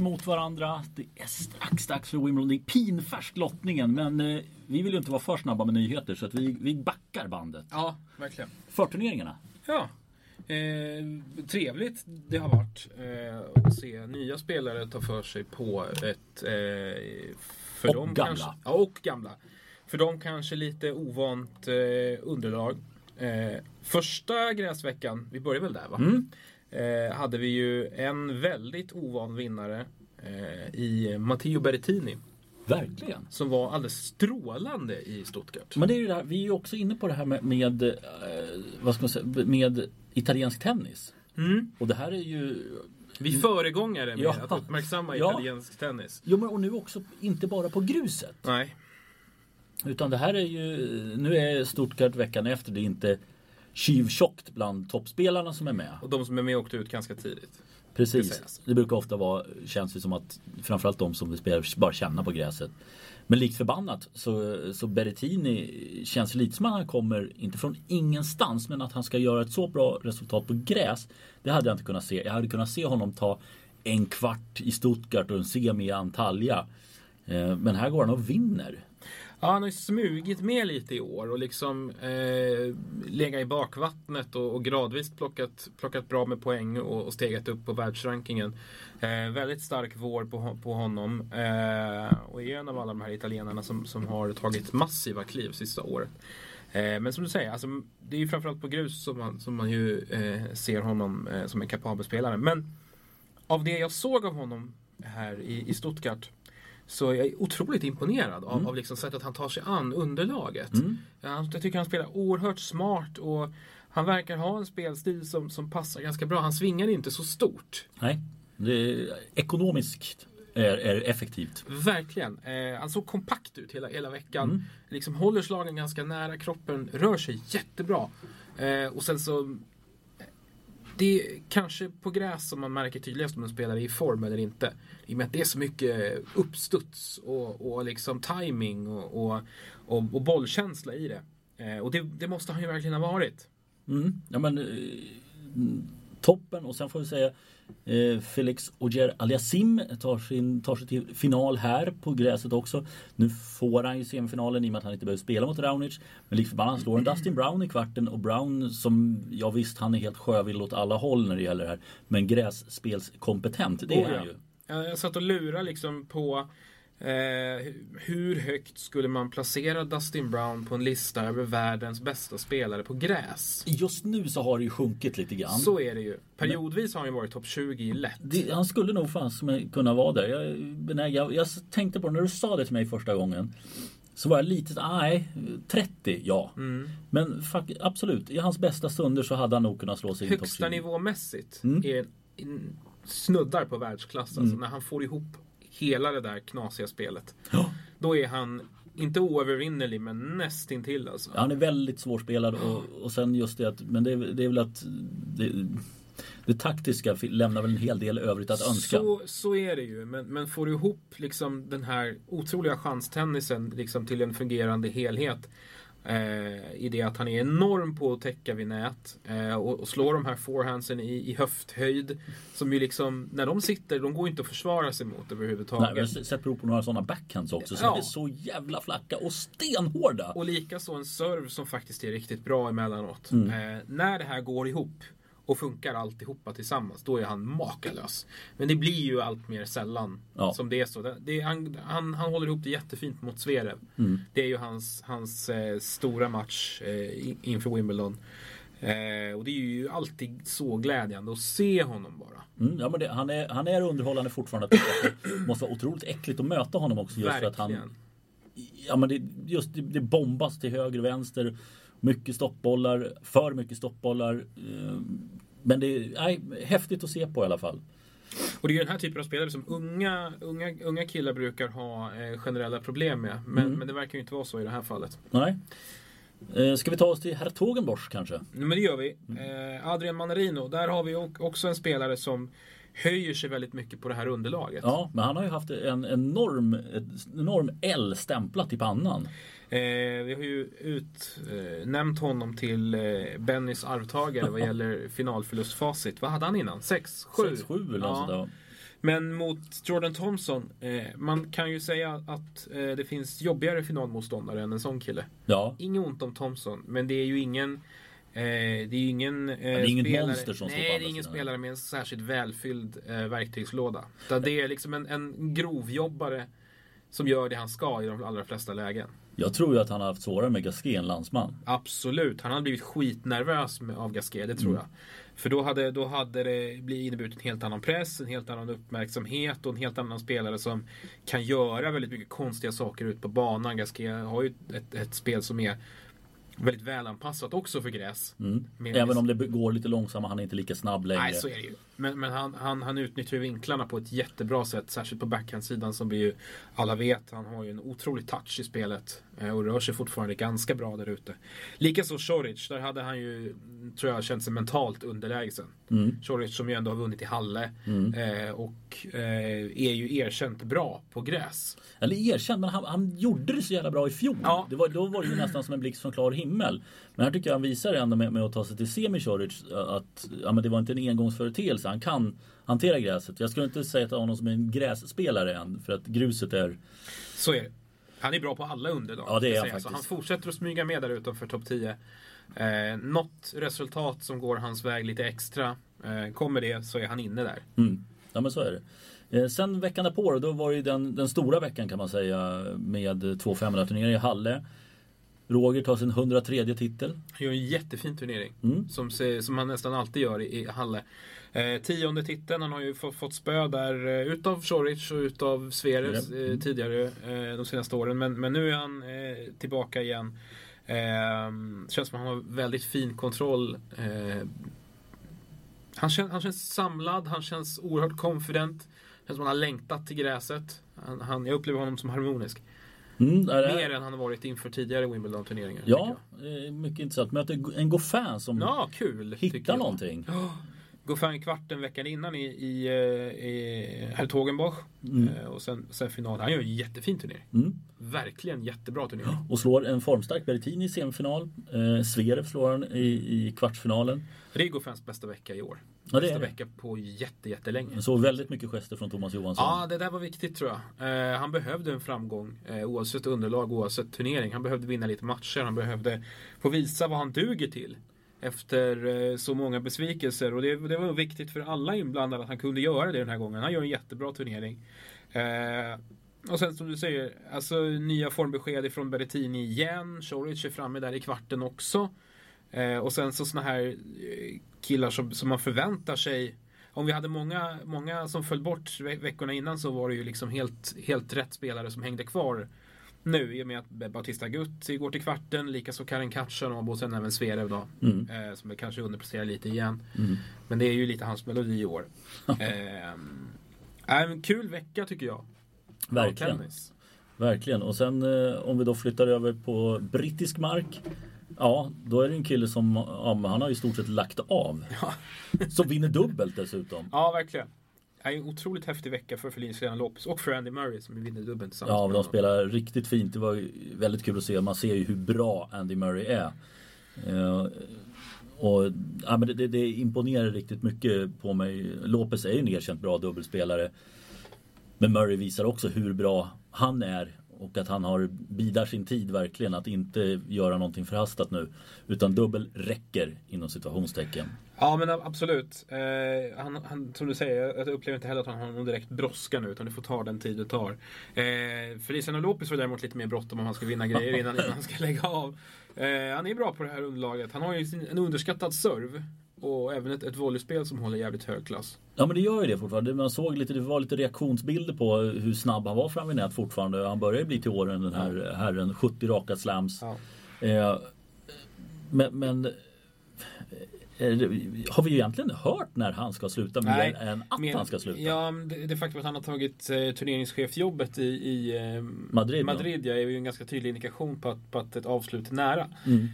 emot varandra. Det är strax dags för Wimbledon. Det är pinfärsk lottningen men eh, vi vill ju inte vara för snabba med nyheter så att vi, vi backar bandet. Ja, verkligen. Förturneringarna. Ja. Eh, trevligt det har varit eh, att se nya spelare ta för sig på ett... Eh, för Och dem gamla. Kanske, ja, och gamla. För dem kanske lite ovant eh, underlag. Eh, första gräsveckan, vi börjar väl där va? Mm. Eh, hade vi ju en väldigt ovan vinnare eh, i Matteo Berrettini. Verkligen. Som var alldeles strålande i Stuttgart. Men det är ju det här, vi är ju också inne på det här med, med eh, vad ska man säga, med italiensk tennis. Mm. Och det här är ju Vi föregångare med Ja. att uppmärksamma Ja. italiensk tennis. Jo men och nu också inte bara på gruset. Nej. Utan det här är ju, nu är Stuttgart veckan efter, det är inte tjuvtjockt bland toppspelarna som är med. Och de som är med åkte ut ganska tidigt. Precis. Det brukar ofta vara, känns det som att framförallt de som vill spela bara känna på gräset. Men likt förbannat så, så Berrettini känns lite som att han kommer, inte från ingenstans, men att han ska göra ett så bra resultat på gräs. Det hade jag inte kunnat se. Jag hade kunnat se honom ta en kvart i Stuttgart och en semi i Antalya. Eh, Men här går han och vinner. Ja, han har ju smugit med lite i år och liksom eh, legat i bakvattnet och, och gradvis plockat, plockat bra med poäng och, och stegat upp på världsrankingen. Eh, väldigt stark vår på, på honom eh, och är en av alla de här italienarna som, som har tagit massiva kliv sista året. Eh, men som du säger, alltså, det är ju framförallt på grus som man, som man ju eh, ser honom eh, som en kapabel spelare. Men av det jag såg av honom här i, i Stuttgart så jag är otroligt imponerad av, av liksom sättet han tar sig an underlaget. Ja, Jag tycker han spelar oerhört smart och han verkar ha en spelstil som, som passar ganska bra. Han svingar inte så stort. Nej, det är ekonomiskt är, är effektivt. Verkligen. Eh, han såg kompakt ut hela, hela veckan. Liksom håller slagen ganska nära kroppen, rör sig jättebra. Eh, och sen så det är kanske på gräs som man märker tydligast om en spelare är i form eller inte. I och med att det är så mycket uppstuds och, och liksom timing och, och, och, och bollkänsla i det. Eh, och det, det måste han ju verkligen ha varit. Mm. Ja, men, eh, toppen och sen får vi säga Felix Ogier Aliasim tar, sin, tar sig till final här på gräset också. Nu får han ju semifinalen i och med att han inte behöver spela mot Raonic. Men likt förbannat han slår en Dustin Brown i kvarten och Brown som, ja visst han är helt sjövill åt alla håll när det gäller det här. Men grässpelskompetent, det är Oh, han ju. Jag, jag satt och lurade liksom på eh, hur högt skulle man placera Dustin Brown på en lista över världens bästa spelare på gräs? Just nu så har det ju sjunkit lite grann. Så är det ju. Periodvis har han ju varit topp 20 lätt. Det, han skulle nog fan som kunna vara där. Jag, benägen- jag, jag tänkte på det när du sa det till mig första gången. Så var jag lite, nej, 30 ja. Mm. Men fuck, absolut, i hans bästa stunder så hade han nog kunnat slå sig in topp Högsta 20. nivåmässigt Mm. är snuddar på världsklass. Alltså när han får ihop hela det där knasiga spelet. Ja. Då är han inte oövervinnerlig men nästintill alltså. Han är väldigt svårspelad och, och sen just det att, men det, är- det är väl att det, det taktiska lämnar väl en hel del övrigt att önska. Så, så är det ju. Men, men får du ihop liksom den här otroliga chanstennisen liksom till en fungerande helhet. Eh, I det att han är enorm på att täcka vid nät. Eh, och, och slår de här forehandsen i, i höfthöjd. Som ju liksom, när de sitter, de går inte att försvara sig mot Nej, överhuvudtaget. vi har sett prov på några sådana backhands också som Ja. är så jävla flacka och stenhårda. Och likaså en serve som faktiskt är riktigt bra emellanåt. Mm. Eh, när det här går ihop och funkar alltihopa tillsammans, då är han makalös. Men det blir ju allt mer sällan Ja. som det är så. Det, det, han, han, han håller ihop det jättefint mot Zverev. Mm. Det är ju hans, hans eh, stora match eh, in- inför Wimbledon. Eh, och det är ju alltid så glädjande att se honom bara. Mm, ja, men det, han, är, han är underhållande fortfarande. Det måste vara otroligt äckligt att möta honom också just för att han Verkligen. Ja men det, just det, det bombas till höger och vänster. Mycket stoppbollar, för mycket stoppbollar. Men det är nej, häftigt att se på i alla fall. Och det är ju den här typen av spelare som unga, unga, unga killar brukar ha eh, generella problem med. Men, Mm. men det verkar ju inte vara så i det här fallet. Nej. Eh, Ska vi ta oss till Hertogenbosch kanske? Men det gör vi. Eh, Adrian Manarino, där har vi också en spelare som höjer sig väldigt mycket på det här underlaget. Ja, men han har ju haft en enorm, enorm L stämplat i pannan. Eh, vi har ju utnämnt honom till eh, Bennys arvtagare vad gäller finalförlustfacit. Vad hade han innan? 6? 7? 6-7 eller något sånt där. Men mot Jordan Thompson, eh, man kan ju säga att eh, det finns jobbigare finalmotståndare än en sån kille. Ja, Inget ont om Thompson, men det är ju ingen eh, det är ju ingen eh, det är inget spelare, monster som står på Nej, det andra är ingen sidan. spelare med en särskilt välfylld eh, verktygslåda. Utan det är liksom en, en grovjobbare som gör det han ska i de allra flesta lägen. jag tror ju att han har haft svårare med Gasquet än landsman. Absolut, han hade blivit skitnervös med, av Gasquet, det tror jag. För då hade, då hade det blivit inneburit en helt annan press, en helt annan uppmärksamhet och en helt annan spelare som kan göra väldigt mycket konstiga saker ute på banan. Gasquet har ju ett, ett spel som är väldigt välanpassat också för gräs. Mm. Även om det går lite långsammare, han är inte lika snabb längre. Nej, så är det ju. Men, men han, han, han utnyttjar ju vinklarna på ett jättebra sätt. Särskilt på backhandsidan som vi ju alla vet. Han har ju en otrolig touch i spelet. eh, Och rör sig fortfarande ganska bra där ute. Likaså Choric. Där hade han ju, tror jag, känt sig mentalt underlägsen. Mm. Choric som ju ändå har vunnit i Halle. Mm. Eh, och eh, är ju erkänt bra på gräs. Eller erkänd, men han, han gjorde det så jävla bra i fjol. Ja. Det var, då var det ju nästan som en blixt från klar himmel. Men här tycker jag han visar ändå med, med att ta sig till semi Choric att ja, men det var inte en engångsföreteelse. Han kan hantera gräset. Jag skulle inte säga att honom som en grässpelare än. För att gruset är... Så är det. Han är bra på alla underlag. Ja, det är han säga. Så faktiskt. han fortsätter att smyga med där utanför topp 10. Eh, något resultat som går hans väg lite extra. Eh, kommer det så är han inne där. Mm. Ja men så är det. Eh, sen veckan därpå då, då var det ju den, den stora veckan kan man säga med två 500 turneringar i Halle. Roger tar sin 103 titel. Han gör en jättefin turnering. Mm. Som, som han nästan alltid gör i, i Halle. Eh, tionde titeln. Han har ju få, fått spö där eh, utav Choric och utav Zverev Mm. eh, tidigare eh, de senaste åren. Men, men nu är han eh, tillbaka igen. Eh, känns som att han har väldigt fin kontroll. Eh, han, känns, han känns samlad, han känns oerhört confident. Känns som att han har längtat till gräset. Han, han, jag upplever honom som harmonisk. Mm, Mer än han har varit inför tidigare Wimbledon-turneringar. Ja, eh, mycket intressant. Möter en Goffin som. Ja, kul. hittar jag. någonting. Goffin kvarten veckan innan i, i, eh, i Hertogenbosch. Mm. Eh, Och sen, sen final. Han gör en jättefin turnering. Mm. Verkligen jättebra turnering. Och slår en formstark Berrettini i semifinal. Eh, Zverev slår han i, i kvartsfinalen. Det är bästa vecka i år. Ja, bästa vecka på jätte, jättelänge. Såg väldigt mycket gester från Thomas Johansson. Ja, det där var viktigt tror jag. Eh, han behövde en framgång eh, oavsett underlag, oavsett turnering. Han behövde vinna lite matcher. Han behövde få visa vad han duger till. Efter eh, så många besvikelser. Och det, det var viktigt för alla inblandade att han kunde göra det den här gången. Han gör en jättebra turnering. Eh, och sen som du säger, alltså nya formbesked ifrån Berrettini igen. Choric är framme där i kvarten också. Eh, och sen så såna här eh, killar som, som man förväntar sig. Om vi hade många, många som föll bort ve- veckorna innan så var det ju liksom helt, helt rätt spelare som hängde kvar. Nu i och med att Bautista Gutti går till kvarten, likaså Karin Katjanov och sen även Zverev då. Mm. Eh, som kanske underpresterar lite igen. Mm. Men det är ju lite hans melodi i år. eh, en kul vecka tycker jag. Verkligen. tennis. Verkligen. Och sen eh, om vi då flyttar över på brittisk mark. Ja, då är det en kille som ja, han har i stort sett lagt av. Ja. Som vinner dubbelt dessutom. Ja, verkligen. Är en otroligt häftig vecka för Felicia Serena Lopez och för Andy Murray som vinner dubbeln tillsammans Ja, de spelar riktigt fint. Det var väldigt kul att se. Man ser ju hur bra Andy Murray är. Eh, och ja, men det, det, det imponerar riktigt mycket på mig. Lopez är ju en erkänt bra dubbelspelare. Men Murray visar också hur bra han är. Och att han har bidar sin tid verkligen att inte göra någonting förhastat nu. Utan dubbel räcker inom situationstecken. Ja men absolut. Eh, han, han, som du säger, jag upplever inte heller att han har någon direkt brådska nu utan det får ta den tid det tar. Eh, Feliciano Lopez var däremot lite mer bråttom om han ska vinna grejer innan, innan han ska lägga av. Eh, han är bra på det här underlaget. Han har ju sin, en underskattad serv. Och även ett, ett volleyspel som håller jävligt hög klass. Ja men det gör ju det fortfarande. Man såg lite, det var lite reaktionsbilder på hur snabb han var fram vid nät fortfarande. Han börjar ju bli till åren den här herren. 70 raka slams. Ja. Eh, men, men har vi ju egentligen hört när han ska sluta mer Nej, än att Men- han ska sluta? Ja, det, det faktum att han har tagit eh, turneringschefjobbet i, i eh, Madrid. Madrid ja, är ju en ganska tydlig indikation på att, på att ett avslut är nära. Mm.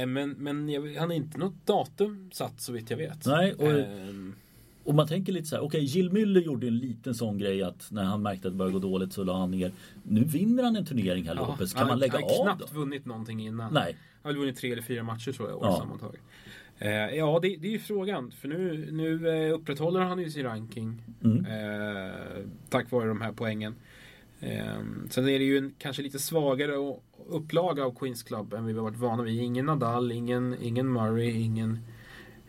Eh, men men jag, han har inte något datum satt så vitt jag vet. Nej, och- Ehm, Och man tänker lite så här, okej Jill Müller gjorde en liten sån grej att när han märkte att det började gå dåligt så la han ner. Nu vinner han en turnering här ja, Lopez. Kan han, man lägga han har av knappt då? vunnit någonting innan. Nej. Han har väl vunnit tre eller fyra matcher tror jag år Ja. sammantaget. Eh, ja, det, det är ju frågan. För nu, nu eh, upprätthåller han ju sin ranking. Mm. Eh, tack vare de här poängen. Eh, sen är det ju en kanske lite svagare upplaga av Queens Club än vi har varit vana vid. Ingen Nadal, ingen, ingen Murray, ingen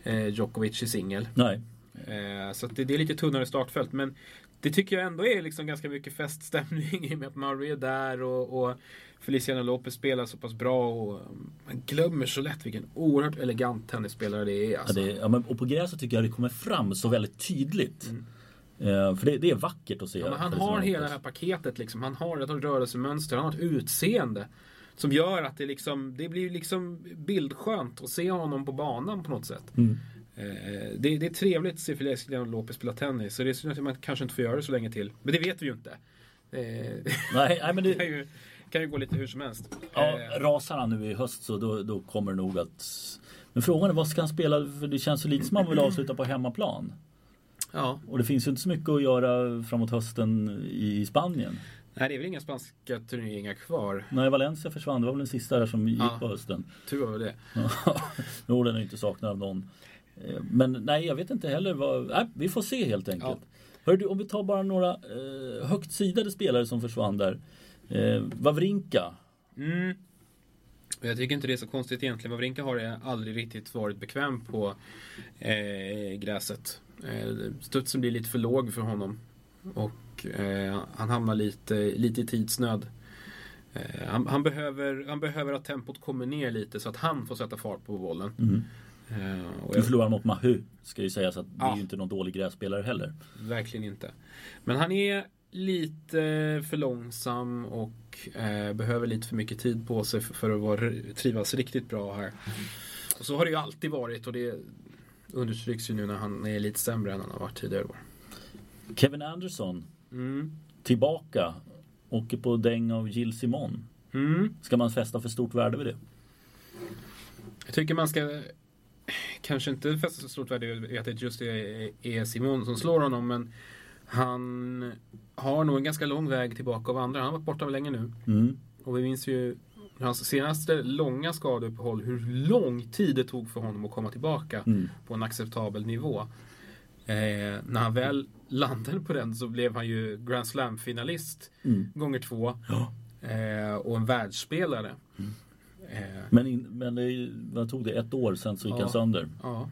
eh, Djokovic i singel. Nej. Eh, så det, det är lite tunnare startfält. Men det tycker jag ändå är liksom ganska mycket feststämning i och med att Murray är där och, och Feliciano Lopez spelar så pass bra. Och man glömmer så lätt vilken oerhört elegant tennisspelare det är. Ja, Alltså. det, ja, men, och på gräset tycker jag det kommer fram så väldigt tydligt. Mm. Eh, för det, det är vackert att se. Ja, men han har hela det här paketet liksom. Han har ett rörelsemönster, han har ett utseende. Som gör att det liksom, det blir liksom bildskönt att se honom på banan på något sätt. Mm. Eh, det, det är trevligt att se Feliciano Lopez spela tennis. Så det är synd att man kanske inte får göra det så länge till. Men det vet vi ju inte. Eh, Nej, nej, men det kan ju, ju gå lite hur som helst. ja, Eh, rasar han nu i höst så då, då kommer det nog att... Men frågan är vad ska han spela? För det känns så lite som han vill avsluta på hemmaplan. ja. Och det finns ju inte så mycket att göra framåt hösten i Spanien. Nej, det är väl inga spanska turneringar kvar. Nej, Valencia försvann. Det var väl den sista där som gick Ja. på hösten. Tur var väl det. Jo, den är inte saknad av någon. Eh, Men nej, jag vet inte heller vad... Nej, vi får se helt enkelt. Hör du, om vi tar bara några eh, högt sidade spelare som försvann där. Eh, Wawrinka. Mm. Jag tycker inte det är så konstigt egentligen. Wawrinka har aldrig riktigt varit bekväm på eh, gräset. Eh, studsen blir lite för låg för honom. Och eh, han hamnar lite, lite i tidsnöd. Eh, han, han, behöver, han behöver att tempot kommer ner lite så att han får sätta fart på bollen. Mm. Nu jag, förlorade mot Mahu. Ska ju sägas att det är Ja. ju inte någon dålig grässpelare heller. verkligen inte. Men han är lite för långsam och eh, behöver lite för mycket tid på sig för, för att vara, trivas riktigt bra här. Och så har det ju alltid varit och det understryks ju nu när han är lite sämre än han har varit tidigare år. Kevin Anderson. Mm. Tillbaka. Åker på däng av Jill Simon. Mm. Ska man fästa för stort värde vid det? Jag tycker man ska kanske inte fästa så stort värde vid att det just är, är Simon som slår honom men han har nog en ganska lång väg tillbaka av andra. Han har varit borta länge nu. Mm. Och vi minns ju hans senaste långa skadeuppehåll hur lång tid det tog för honom att komma tillbaka Mm. på en acceptabel nivå. Eh, när han väl landade på den så blev han ju Grand Slam-finalist Mm. gånger två. Ja. Eh, och en världsspelare. Mm. Eh, Men, in, men det, vad tog det? Ett år sen så gick Ja. han sönder. ja.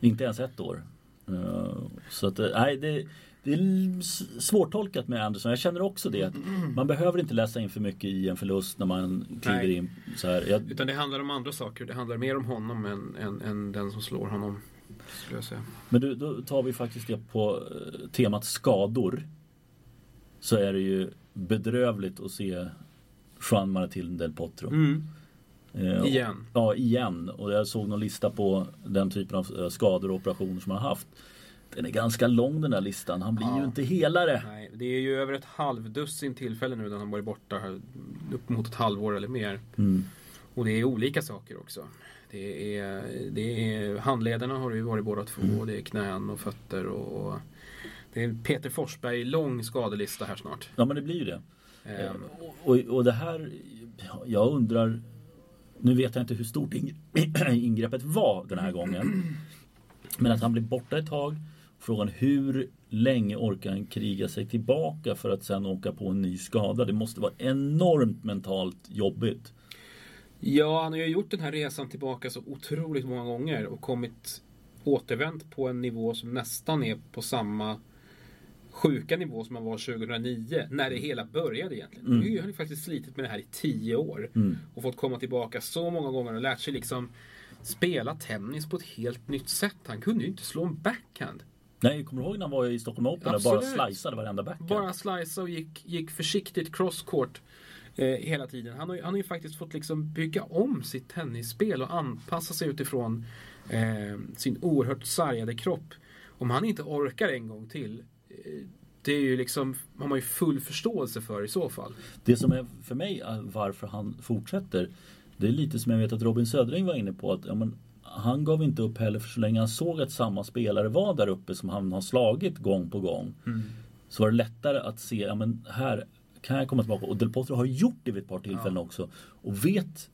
Inte ens ett år. Eh, så att, eh, nej, det, det är svårtolkat med Anderson. Jag känner också det. Man behöver inte läsa in för mycket i en förlust när man kliver Nej. in så här. Jag, Utan det handlar om andra saker. Det handlar mer om honom än, än, än den som slår honom. Skulle jag säga. men du, då tar vi faktiskt det på eh, temat skador. Så är det ju bedrövligt att se Juan Martin del Potro. Mm. Eh, Igen. Ja, igen. Och jag såg någon lista på den typen av eh, skador och operationer som han har haft. Den är ganska lång den där listan. Han blir Ja. ju inte helare. Nej, det är ju över ett halvdussin tillfällen nu när han varit borta. här, Upp mot ett halvår eller mer. Mm. Och det är olika saker också. Det är, det är handlederna har det ju varit båda två. Och det är knän och fötter och, det är Peter Forsberg lång skadelista här snart. Ja men det blir ju det. Ehm, Och, och det här, ja, jag undrar, nu vet jag inte hur stort ing- ingreppet var den här gången. Men att han blir borta ett tag. Frågan hur länge orkar han kriga sig tillbaka för att sen åka på en ny skada? Det måste vara enormt mentalt jobbigt. Ja, han har ju gjort den här resan tillbaka så otroligt många gånger och kommit återvänt på en nivå som nästan är på samma sjuka nivå som han var 2009 när det hela började egentligen. Mm. Nu har han faktiskt slitit med det här i tio år Mm. och fått komma tillbaka så många gånger och lärt sig liksom spela tennis på ett helt nytt sätt. Han kunde ju inte slå en backhand. Nej, kommer du ihåg när han var i Stockholm Open och bara sliceade varenda backhand? Bara slicea och gick, gick försiktigt crosscourt eh, hela tiden. Han har, han har ju faktiskt fått liksom bygga om sitt tennisspel och anpassa sig utifrån eh, sin oerhört sargade kropp. Om han inte orkar en gång till eh, det är ju liksom, har man ju full förståelse för i så fall. Det som är för mig eh, varför han fortsätter Det är lite som jag vet att Robin Södring var inne på att ja, men, Han gav inte upp heller för så länge han såg att samma spelare var där uppe som han har slagit gång på gång. Så var det lättare att se, ja men här kan jag komma tillbaka. Och Del Potro har gjort det vid ett par tillfällen också. Och vet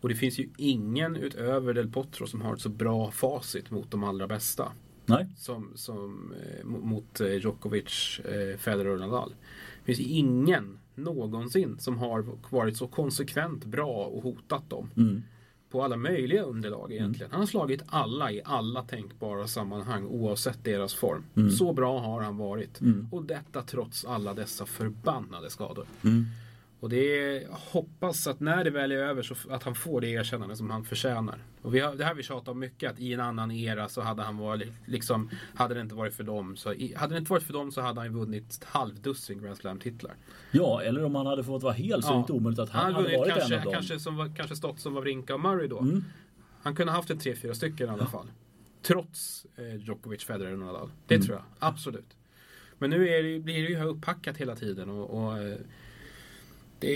Och det finns ju ingen utöver Del Potro som har ett så bra facit mot de allra bästa. Nej. Som, som eh, mot eh, Djokovic, eh, Federer och Nadal. Det finns ju ingen någonsin som har varit så konsekvent bra och hotat dem. Mm. På alla möjliga underlag egentligen. Han har slagit alla i alla tänkbara sammanhang oavsett deras form. Mm. Så bra har han varit. Mm. Och detta trots alla dessa förbannade skador. Mm. Och det är, hoppas att när det väl är över så att han får det erkännande som han förtjänar. Och vi har, det här vi tjatat om mycket, att i en annan era så hade han varit, liksom, hade det inte varit för dem så, hade det inte varit för dem så hade han vunnit halvdussin Grand Slam-titlar. Ja, eller om han hade fått vara hel så är det inte omöjligt att han, han hade vunnit varit kanske, en av dem. kanske, som kanske stått som Wawrinka och Murray då. Mm. Han kunde ha haft ett tre, fyra stycken i alla fall. Trots eh, Djokovic, Federer och Nadal. Det Mm. tror jag, absolut. Men nu är det, blir det ju upphackat hela tiden och, och eh, det,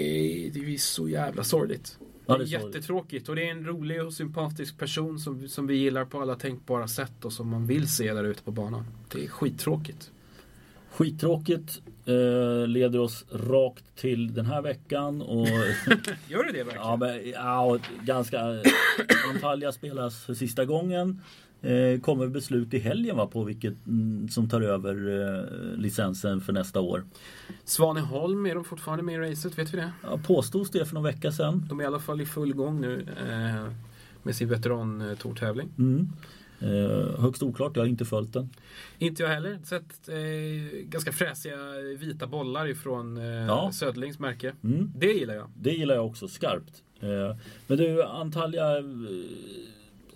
är, det är så jävla sorgligt. Ja, det är jättetråkigt och det är en rolig och sympatisk person som, som vi gillar på alla tänkbara sätt och som man vill se där ute på banan. Det är skittråkigt. Skittråkigt eh, leder oss rakt till den här veckan och Gör det det verkligen? ja, men, ja, och ganska Antalya spelas för sista gången. Eh, kommer beslut i helgen va, på vilket mm, som tar över eh, licensen för nästa år. Svaneholm, är de fortfarande med i racet? Vet vi det? Ja, påstods det för någon vecka sedan. De är i alla fall i full gång nu eh, med sin veteran-tourtävling. Mm. Eh, högst oklart, jag har inte följt den. Inte jag heller. Sett eh, ganska fräsiga vita bollar ifrån eh, Ja. Södlings märke. Mm. Det gillar jag. Det gillar jag också skarpt. Eh, men du, Antalya,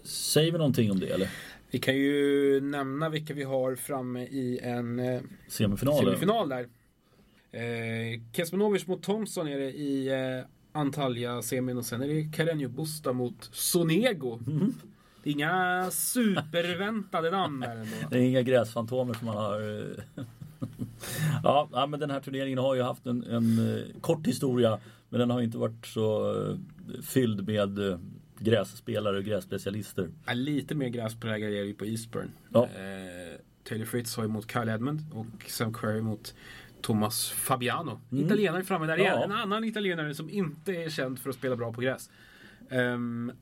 säger vi någonting om det eller? Vi kan ju nämna vilka vi har framme i en eh, Semifinalen? semifinal där. Eh, Kesmanovic mot Thompson är det i eh, Antalya-semin och sen är det Carreño Busta mot Sonego. Mm. Det är inga superväntade namn där ändå. Det är inga gräsfantomer som man har... eh, ja, men den här turneringen har ju haft en, en eh, kort historia. Men den har inte varit så fylld med grässpelare och grässpecialister. Ja, lite mer gräspräglad är det ju på Eastburn. Ja. Eh, Taylor Fritz har ju mot Kyle Edmund och Sam Querrey mot Thomas Fabiano. Mm. Italienare framme där igen. Ja. En annan italienare som inte är känd för att spela bra på gräs. Ehm,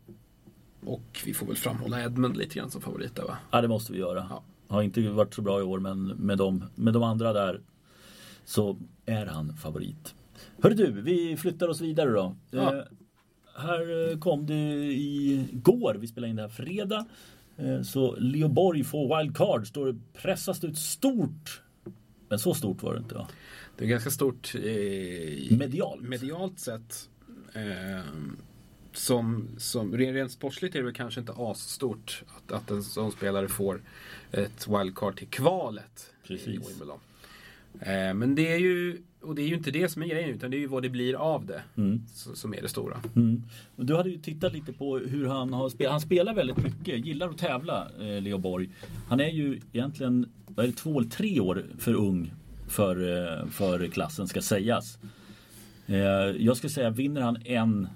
och vi får väl framhålla Edmund lite grann som favorit där va? Ja, det måste vi göra. Ja. Har inte varit så bra i år men med de, med de andra där så är han favorit. Hörru du, vi flyttar oss vidare då. Ja. Eh, här eh, kom det igår, vi spelade in det här fredag. Eh, så Leo Borg får wildcard, står det pressas ut stort. Men så stort var det inte va? Det är ganska stort eh, Medialt. medialt sett. Eh, som, som rent, sportsligt är det väl kanske inte asstort att, att en sån spelare får ett wildcard till kvalet i Precis. Wimbledon. Eh, men det är ju, och det är ju inte det som är grejen utan det är ju vad det blir av det Mm. som är det stora. Mm. Du hade ju tittat lite på hur han har spelat. Han spelar väldigt mycket, gillar att tävla, eh, Leo Borg. Han är ju egentligen är det, två eller tre år för ung för, eh, för klassen ska sägas. Eh, jag skulle säga vinner han en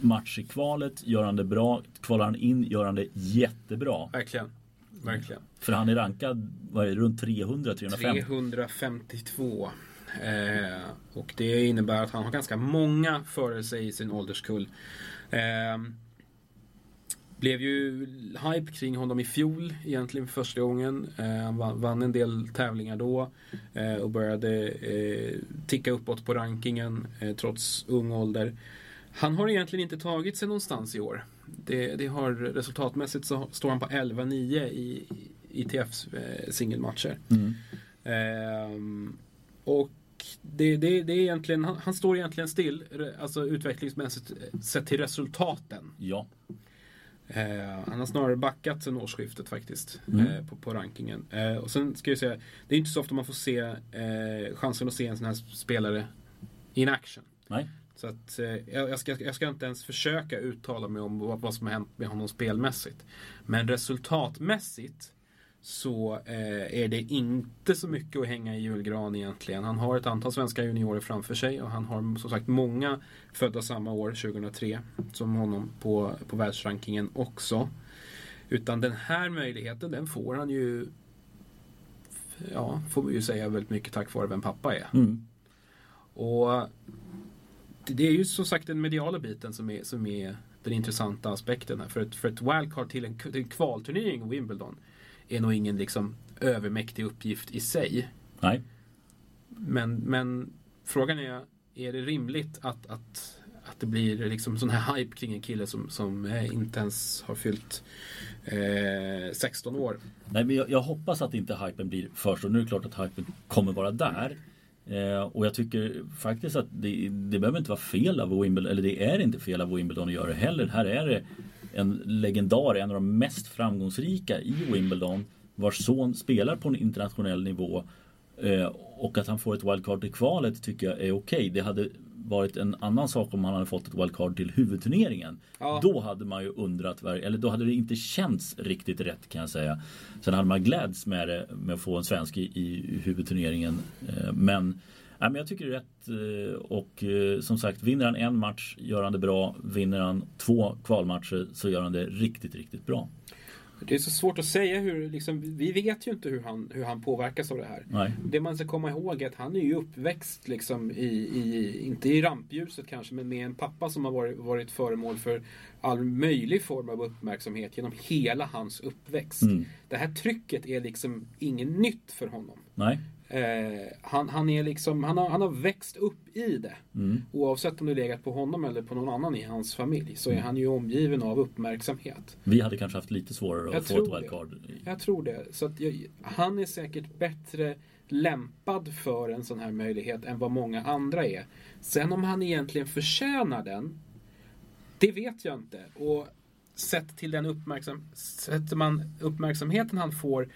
match i kvalet, gör han det bra. Kvalar han in, gör han det jättebra. Verkligen. Verkligen. För han är rankad vad är det, runt 300, 350. 352. Eh, och det innebär att han har ganska många före sig i sin ålderskull. Eh, blev ju hype kring honom i fjol egentligen för första gången. Eh, han vann, vann en del tävlingar då eh, och började eh, ticka uppåt på rankingen eh, trots ung ålder. Han har egentligen inte tagit sig någonstans i år. Det, det har resultatmässigt så står han på 11-9 i ITFs eh, singelmatcher. Mm. Och det, det, det är egentligen, han, han står egentligen still, alltså utvecklingsmässigt eh, sett till resultaten. Ja. Eh, han har snarare backat sen årsskiftet faktiskt Mm. eh, på, på rankingen. Eh, och sen ska jag säga, det är inte så ofta man får se eh, chansen att se en sån här spelare in action. Nej. Så att, eh, jag, jag, ska, jag ska inte ens försöka uttala mig om vad, vad som har hänt med honom spelmässigt. Men resultatmässigt så eh, är det inte så mycket att hänga i julgran egentligen. Han har ett antal svenska juniorer framför sig och han har som sagt många födda samma år, 2003, som honom på, på världsrankingen också. Utan den här möjligheten, den får han ju Ja, får vi ju säga väldigt mycket tack vare vem pappa är. Mm. Och det- är ju som sagt den mediala biten som är, som är den intressanta aspekten här. För ett, för ett wildcard till en, till en kvalturnering Wimbledon är nog ingen liksom övermäktig uppgift i sig. Nej. Men, men frågan är, är det rimligt att, att, att det blir liksom sån här hype kring en kille som, som eh, inte ens har fyllt eh, 16 år? Nej, men jag, jag, hoppas att inte hypen blir för stor. Nu är det klart att hypen kommer vara där. Eh, och jag tycker faktiskt att det, det behöver inte vara fel av Wimbledon, eller det är inte fel av Wimbledon att göra det heller. Här är det en legendar, en av de mest framgångsrika i Wimbledon vars son spelar på en internationell nivå eh, och att han får ett wildcard i kvalet tycker jag är okej. Okay. Det hade varit en annan sak om han hade fått ett wildcard till huvudturneringen. Ja. Då hade man ju undrat, eller då hade det inte känts riktigt rätt kan jag säga. Sen hade man gläds med det, med att få en svensk i, i huvudturneringen. Eh, men Nej, men jag tycker det är rätt eh, och som sagt vinner han en match gör han det bra. Vinner han två kvalmatcher så gör han det riktigt, riktigt bra. Det är så svårt att säga hur, liksom, vi vet ju inte hur han, hur han påverkas av det här. Nej. Det man ska komma ihåg är att han är ju uppväxt, liksom, i, i, inte i rampljuset kanske, men med en pappa som har varit, varit föremål för all möjlig form av uppmärksamhet genom hela hans uppväxt. Mm. Det här trycket är liksom inget nytt för honom. Nej. Eh, han, han, är liksom, han, har, han har växt upp i det. Mm. Oavsett om det legat på honom eller på någon annan i hans familj så är mm. han ju omgiven av uppmärksamhet. Vi hade kanske haft lite svårare att få ett wildcard. Jag tror det. Så jag, han är säkert bättre lämpad för en sån här möjlighet än vad många andra är. Sen om han egentligen förtjänar den, det vet jag inte. Och sett till den uppmärksam sätter man uppmärksamheten han får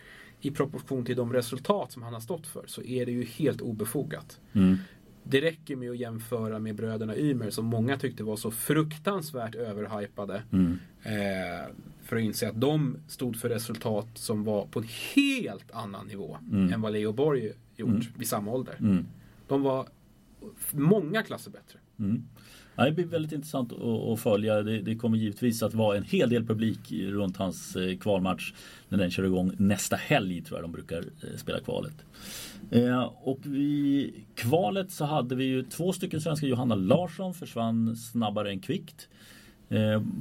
i proportion till de resultat som han har stått för så är det ju helt obefogat. Mm. Det räcker med att jämföra med bröderna Ymer som många tyckte var så fruktansvärt överhypade. Mm. Eh, för att inse att de stod för resultat som var på en helt annan nivå mm. än vad Leo Borg gjort mm. vid samma ålder. Mm. De var många klasser bättre. Mm. Ja, det blir väldigt intressant att, följa. Det, det, kommer givetvis att vara en hel del publik runt hans eh, kvalmatch när den kör igång nästa helg tror jag de brukar eh, spela kvalet. Eh, och i kvalet så hade vi ju två stycken svenskar. Johanna Larsson försvann snabbare än kvickt.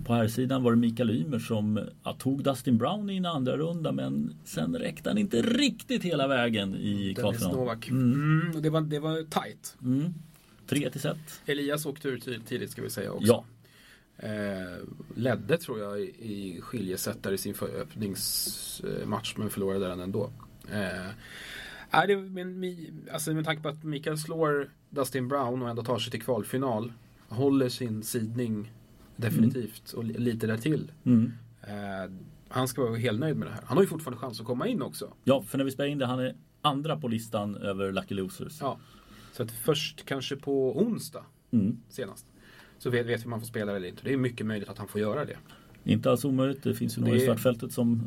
På här sidan var det Mikael Ymer som ja, tog Dustin Brown i en andra runda men sen räckte han inte riktigt hela vägen i kvalfinalen. Mm. Det, var, det var tight. Mm. 3 till set. Elias åkte ut tidigt ska vi säga också. Ja. Eh, ledde tror jag i skiljeset där i sin öppningsmatch men förlorade den ändå. Eh, det, men, alltså, med tanke på att Mikael slår Dustin Brown och ändå tar sig till kvalfinal. Håller sin sidning definitivt och lite därtill. Mm. Eh, han ska vara helt nöjd med det här. Han har ju fortfarande chans att komma in också. Ja, för när vi spelar in det, han är andra på listan över Lucky Losers. Ja. Så att först kanske på onsdag mm. senast. Så vet, vet vi om man får spela eller inte. Det är mycket möjligt att han får göra det. Inte alls omöjligt. Det finns ju några i startfältet som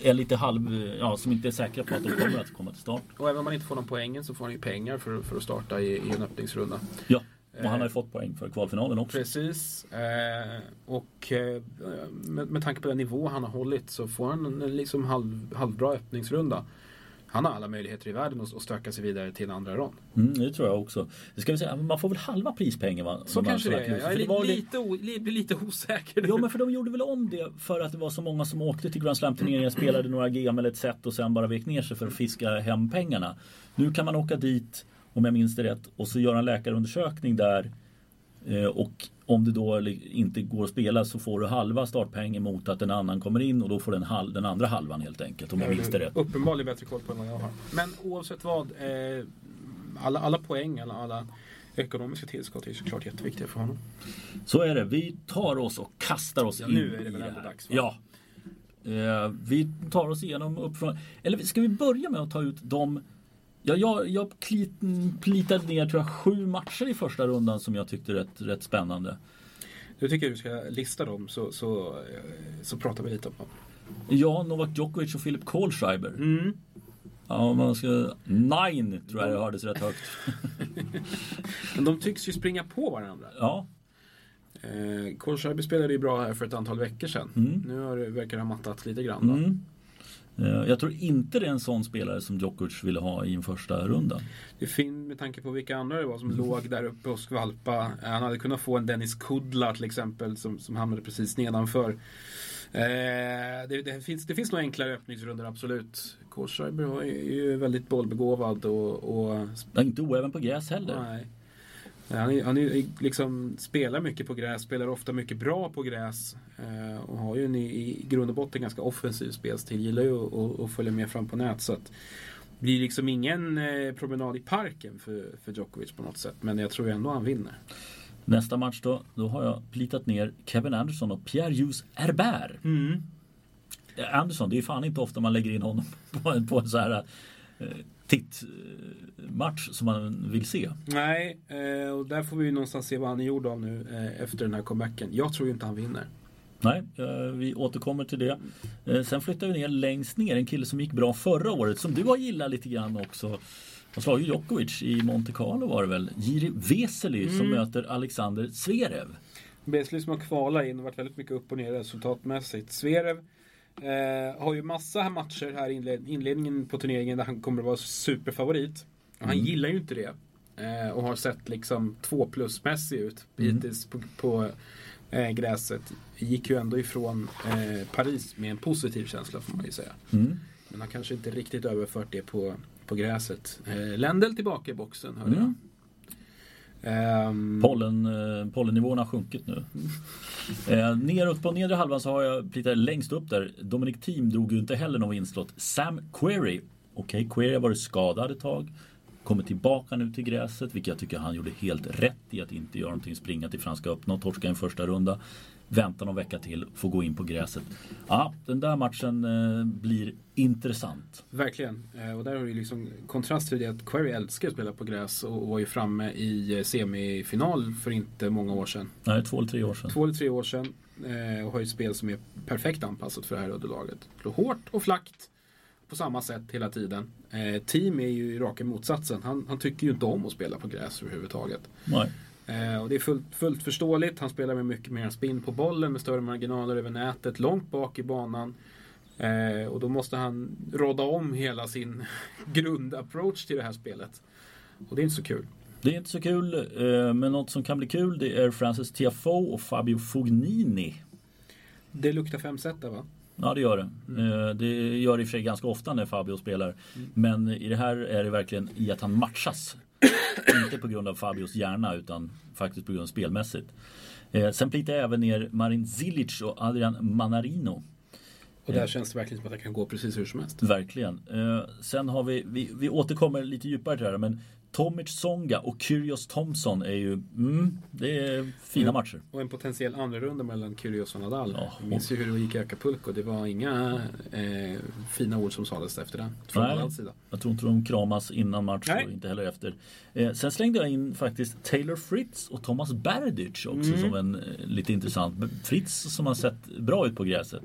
eh, är lite halv, ja, som inte är säkra på att de kommer att komma till start. Och även om man inte får någon poängen så får han ju pengar för, för att starta i, i en öppningsrunda. Ja, och han har ju eh, fått poäng för kvalfinalen också. Precis. Eh, och eh, med, med tanke på den nivå han har hållit så får han en liksom halv, halvbra öppningsrunda han har alla möjligheter i världen att, stöka sig vidare till andra rond. Mm, det tror jag också. Det ska vi säga, man får väl halva prispengen va? Så kanske det är. Jag är det lite, o, blir lite osäker. Ja men för de gjorde väl om det för att det var så många som åkte till Grand Slam-turneringen, spelade några GM eller ett set och sen bara vek ner sig för att fiska hem pengarna. Nu kan man åka dit, om jag minns det rätt, och så göra en läkarundersökning där eh, och om det då inte går att spela så får du halva startpengen mot att en annan kommer in och då får den, halv, den andra halvan helt enkelt. Om jag minns det rätt. Uppenbarligen bättre koll på än vad jag har. Men oavsett vad. Eh, alla, alla poäng, alla, alla ekonomiska tillskott är såklart jätteviktiga för honom. Så är det. Vi tar oss och kastar oss ja, in Nu är det väl ändå dags? Va? Ja. Eh, vi tar oss igenom uppifrån. Eller ska vi börja med att ta ut de Ja, jag, jag plitade ner tror jag, sju matcher i första rundan som jag tyckte rätt, rätt spännande. Du tycker du ska lista dem så, så, så pratar vi lite om dem. Ja, Novak Djokovic och Philip Kohlschreiber. Mm. Ja, man ska... Nine tror jag det hördes rätt högt. Men de tycks ju springa på varandra. Ja. Eh, Kohlschreiber spelade ju bra här för ett antal veckor sedan. Mm. Nu har, verkar det ha mattat lite grann. Mm. Eh, jag tror inte det är en sån spelare som Djokovic ville ha i en första runda. Det är fint med tanke på vilka andra det var som mm. låg där uppe och skvalpa. Han hade kunnat få en Dennis Kudla till exempel som, som hamnade precis nedanför. Eh, det, det, finns, det finns nog enklare öppningsrundor absolut. Korsberg är ju väldigt bollbegåvad och... och... inte oäven på gräs heller. Nej. Han, är, han är, liksom, spelar mycket på gräs, spelar ofta mycket bra på gräs. Eh, och har ju en, i grund och botten ganska offensiv spelstil. Gillar ju att följa med fram på nät. Så att, det blir liksom ingen eh, promenad i parken för, för Djokovic på något sätt. Men jag tror ändå han vinner. Nästa match då, då har jag plitat ner Kevin Anderson och Pierre-Hughes Herbert. Mm. Anderson, det är fan inte ofta man lägger in honom på en, på en så här eh, tittmatch som man vill se. Nej, eh, och där får vi någonstans se vad han är gjord av nu eh, efter den här comebacken. Jag tror ju inte han vinner. Nej, eh, vi återkommer till det. Sen flyttar vi ner längst ner en kille som gick bra förra året som du har gillat lite grann också. Han slog ju Djokovic i Monte Carlo var det väl. Jiri Vesely mm. som möter Alexander Zverev. Vesely som har kvalat in och varit väldigt mycket upp och ner resultatmässigt. Zverev Eh, har ju massa matcher här i inled inledningen på turneringen där han kommer att vara superfavorit. Och han mm. gillar ju inte det. Eh, och har sett liksom två plusmässig ut mm. hittills på, på eh, gräset. Gick ju ändå ifrån eh, Paris med en positiv känsla får man ju säga. Mm. Men han kanske inte riktigt överfört det på, på gräset. Eh, Lendl tillbaka i boxen hörde jag. Um, Pollen, eh, pollennivåerna har sjunkit nu. eh, neråt på nedre halvan så har jag lite längst upp där. Dominic Thiem drog ju inte heller någon vinstlott. Sam Query. Okej, okay, Query har varit skadad ett tag. Kommer tillbaka nu till gräset, vilket jag tycker han gjorde helt rätt i att inte göra någonting. Springa till Franska öppna och torska en första runda vänta någon vecka till, få gå in på gräset. Ja, den där matchen eh, blir intressant. Verkligen. Eh, och där har du liksom kontrast till det att Query älskar att spela på gräs och var ju framme i eh, semifinal för inte många år sedan. Nej, två eller tre år sedan. Två eller tre år sedan. Eh, och har ju ett spel som är perfekt anpassat för det här underlaget. Hårt och flackt på samma sätt hela tiden. Eh, team är ju raka motsatsen. Han, han tycker ju inte om att spela på gräs överhuvudtaget. Nej. Eh, och det är fullt, fullt förståeligt. Han spelar med mycket mer spin på bollen med större marginaler över nätet, långt bak i banan. Eh, och då måste han råda om hela sin grundapproach till det här spelet. Och det är inte så kul. Det är inte så kul, eh, men något som kan bli kul det är Francis Tiafoe och Fabio Fognini. Det luktar fem set där va? Ja det gör det. Mm. Eh, det gör det i och för sig ganska ofta när Fabio spelar. Mm. Men i det här är det verkligen i att han matchas inte på grund av Fabios hjärna utan faktiskt på grund av spelmässigt. Eh, sen plitar jag även ner Marin Zilic och Adrian Manarino. Och där känns det verkligen som att det kan gå precis hur som helst. Verkligen. Eh, sen har vi, vi, vi återkommer lite djupare till det här men Tomic Songa och Kyrgios Thompson är ju, mm, det är fina och, matcher. Och en potentiell andra runda mellan Kyrgios och Nadal. Ja. Jag minns ju hur det gick i Acapulco. Det var inga eh, fina ord som sades efter den. Från Nej, sida. Jag tror inte de kramas innan match Nej. och inte heller efter. Eh, sen slängde jag in faktiskt Taylor Fritz och Thomas Berdych också mm. som en eh, lite intressant. Fritz som har sett bra ut på gräset.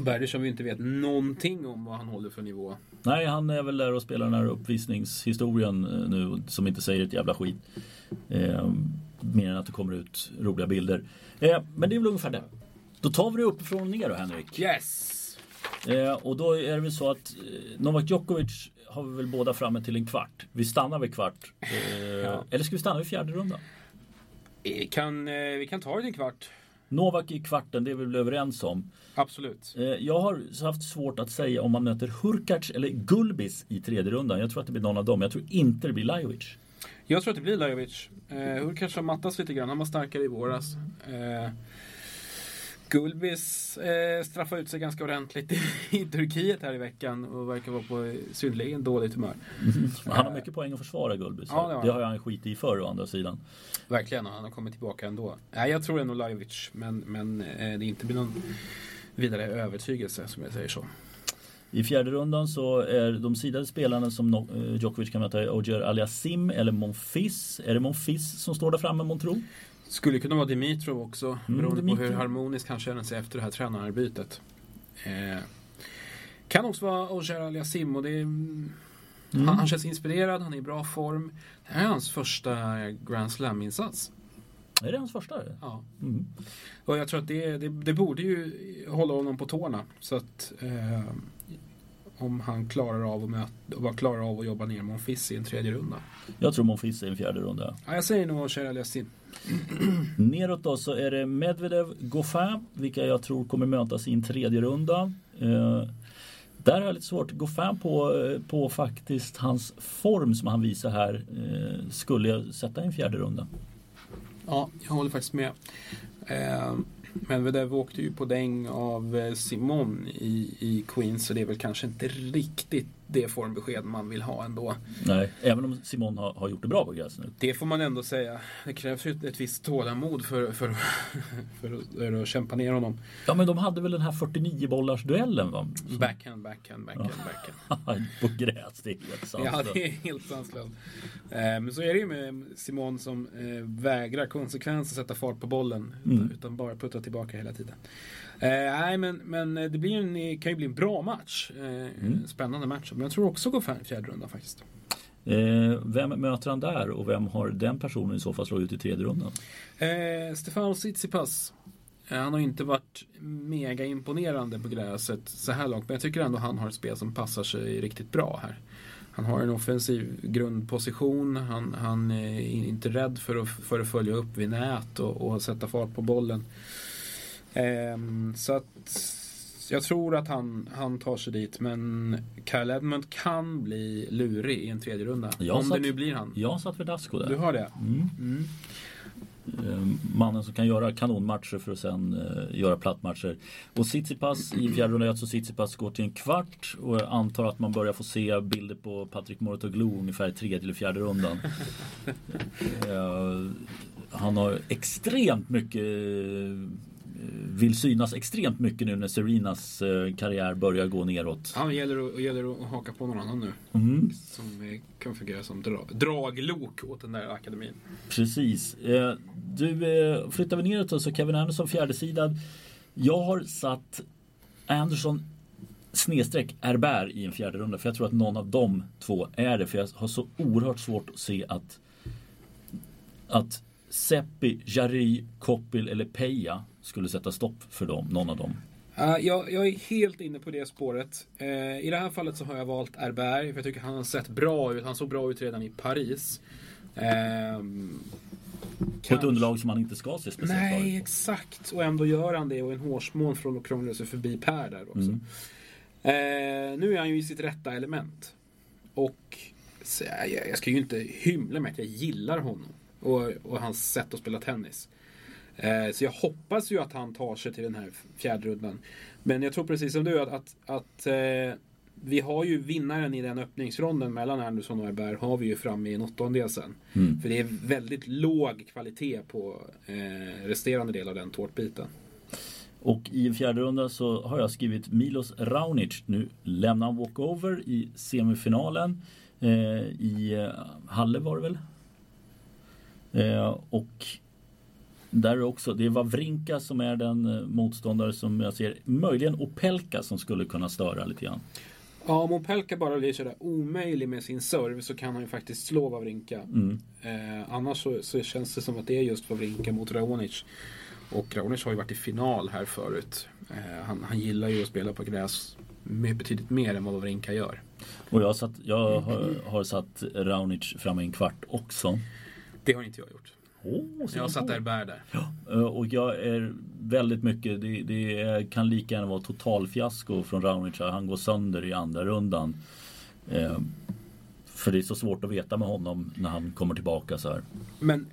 Berdych som vi inte vet någonting om vad han håller för nivå. Nej, han är väl där och spelar den här uppvisningshistorien eh, nu som inte säger ett jävla skit. Eh, mer än att det kommer ut roliga bilder. Eh, men det är väl ungefär det. Då tar vi det uppifrån och ner då Henrik. Yes! Eh, och då är det väl så att eh, Novak Djokovic har vi väl båda framme till en kvart. Vi stannar vid kvart. Eh, ja. Eller ska vi stanna vid fjärde rundan? Kan, vi kan ta det till en kvart. Novak i kvarten, det är vi väl överens om. Absolut. Eh, jag har haft svårt att säga om man möter Hurkacz eller Gulbis i tredje rundan. Jag tror att det blir någon av dem. Jag tror inte det blir Lajovic. Jag tror att det blir Lajovic. Eh, Hurkacz har mattats lite grann. Han var starkare i våras. Eh, Gulbis eh, straffade ut sig ganska ordentligt i, i Turkiet här i veckan och verkar vara på synnerligen dåligt humör. Mm. Han har mycket poäng att försvara Gulbis. Ja, det, det, har han skit i förr å andra sidan. Verkligen, och han har kommit tillbaka ändå. Nej, jag tror ändå Lajovic, men, men eh, det inte blir någon vidare övertygelse som jag säger så. I fjärde rundan så är de sidade spelarna som eh, Djokovic kan möta Ogier Aliasim eller Monfils. Är det Monfils som står där framme Montro? Skulle kunna vara Dimitrov också, mm, beroende Dimitrov. på hur harmonisk han känner sig efter det här tränarbytet. Eh, kan också vara Ogier Aliasim och det är, mm. han, han, känns inspirerad, han är i bra form. Det här är hans första Grand Slam-insats. Är det hans första? Ja. Mm. Och jag tror att det, det, det, borde ju hålla honom på tårna. Så att, eh, om han klarar av att, möta, klarar av att jobba ner Monfils i en tredje runda. Jag tror Monfils i en fjärde runda. Ja, jag säger nog Ogier Aliasim. Neråt då så är det Medvedev, Goffin, vilka jag tror kommer mötas i en tredje runda. Eh, där har jag lite svårt. Goffin på, på faktiskt hans form som han visar här eh, skulle jag sätta i en fjärde runda. Ja, jag håller faktiskt med. Eh, Medvedev åkte ju på däng av eh, Simon i, i Queens så det är väl kanske inte riktigt det formbesked man vill ha ändå. Nej, även om Simon har, har gjort det bra på gräs nu. Det får man ändå säga. Det krävs ju ett, ett visst tålamod för, för, för, för, att kämpa ner honom. Ja, men de hade väl den här 49 bollars duellen va? Som... Backhand, backhand, backhand, backhand. på gräs, det är helt sanslöst. Ja, det är helt sanslöst. Eh, men så är det ju med Simon som eh, vägrar konsekvent att sätta fart på bollen. Mm. Utan bara putta tillbaka hela tiden. Eh, nej, men, men det blir en, kan ju bli en bra match. Eh, mm. Spännande match. Men jag tror också går fjärde runda faktiskt. Eh, vem möter han där och vem har den personen i så fall slagit ut i tredje rundan? Eh, Stefano Tsitsipas. Eh, han har inte varit mega imponerande på gräset så här långt. Men jag tycker ändå han har ett spel som passar sig riktigt bra här. Han har en offensiv grundposition. Han, han är inte rädd för att, för att följa upp vid nät och, och sätta fart på bollen. Um, så att jag tror att han, han tar sig dit men Kyle Edmund kan bli lurig i en tredje runda. Jag om satt, det nu blir han. Jag satt Verdasco där. Du har det? Mm. Mm. Ehm, mannen som kan göra kanonmatcher för att sen uh, göra plattmatcher. Och Tsitsipas i fjärde rundan, alltså Tsitsipas går till en kvart och jag antar att man börjar få se bilder på Patrik Mouratoglou ungefär i tredje eller fjärde rundan. uh, han har extremt mycket vill synas extremt mycket nu när Serenas eh, karriär börjar gå neråt. Ja, det gäller att, gäller att haka på någon annan nu. Mm. Som kan fungera som dra, draglok åt den där akademin. Precis. Eh, du, eh, flyttar vi neråt så Kevin Anderson fjärdesidad. Jag har satt Anderson snedstreck Herbert i en fjärde runda. För jag tror att någon av de två är det. För jag har så oerhört svårt att se att att Seppi, Jari, Koppil eller Peja skulle sätta stopp för dem, någon av dem? Uh, jag, jag, är helt inne på det spåret. Uh, I det här fallet så har jag valt Herberg, för jag tycker han har sett bra ut. Han såg bra ut redan i Paris. Uh, på ett underlag som han inte ska se speciellt Nej, bra exakt. Och ändå gör han det och en hårsmån från att krångla sig förbi Per där också. Mm. Uh, nu är han ju i sitt rätta element. Och jag, jag ska ju inte hymla med att jag gillar honom. Och, och hans sätt att spela tennis. Eh, så jag hoppas ju att han tar sig till den här fjärde rundan. Men jag tror precis som du att, att, att eh, vi har ju vinnaren i den öppningsronden mellan Andersson och Herbert har vi ju framme i en åttondel sen. Mm. För det är väldigt låg kvalitet på eh, resterande del av den tårtbiten. Och i en fjärde runda så har jag skrivit Milos Raonic. Nu lämnar han walkover i semifinalen. Eh, I eh, Halle var det väl? Eh, och där är också, det är Wawrinka som är den eh, motståndare som jag ser. Möjligen Opelka som skulle kunna störa lite grann. Ja, om Opelka bara blir sådär omöjlig med sin serve så kan han ju faktiskt slå Wawrinka. Mm. Eh, annars så, så, känns det som att det är just Wawrinka mot Raonic. Och Raonic har ju varit i final här förut. Eh, han, han, gillar ju att spela på gräs med betydligt mer än vad Wawrinka gör. Och jag, har satt, jag har, har satt Raonic fram i en kvart också. Det har inte jag gjort. Oh, jag satt där bär där. Ja, eh, och jag är väldigt mycket, det, det kan lika gärna vara totalfiasko från Raonic. Han går sönder i andra rundan. Eh, för det är så svårt att veta med honom när han kommer tillbaka så här. Men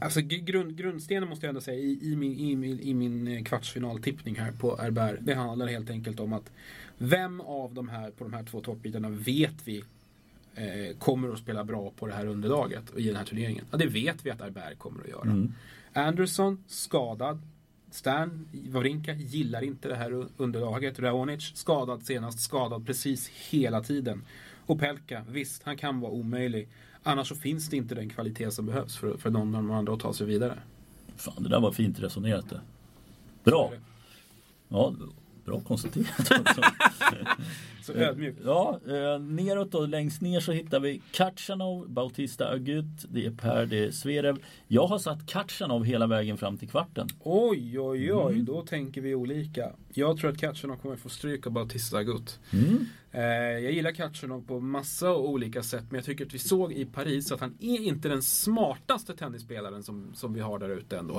Alltså grund, grundstenen måste jag ändå säga i, i, min, i, min, i min eh, kvartsfinaltippning här på Herbert. Det handlar helt enkelt om att vem av de här på de här två toppbitarna vet vi kommer att spela bra på det här underlaget i den här turneringen. Ja, det vet vi att Arberg kommer att göra. Mm. Anderson skadad. Stan Wawrinka gillar inte det här underlaget. Raonic skadad senast, skadad precis hela tiden. Och Pelka, visst, han kan vara omöjlig. Annars så finns det inte den kvalitet som behövs för, för någon av de andra att ta sig vidare. Fan, det där var fint resonerat det. Bra! Ja, bra konstaterat. Så ödmjuk. Ja, eh, neråt då, längst ner så hittar vi Katjanov, Bautista Agut, det är Per, det är Zverev. Jag har satt Katjanov hela vägen fram till kvarten. Oj, oj, oj. Då tänker vi olika. Jag tror att Katjanov kommer få stryk av Bautista Agut. Mm. Eh, jag gillar Katjanov på massa olika sätt men jag tycker att vi såg i Paris att han är inte den smartaste tennisspelaren som, som vi har där ute ändå.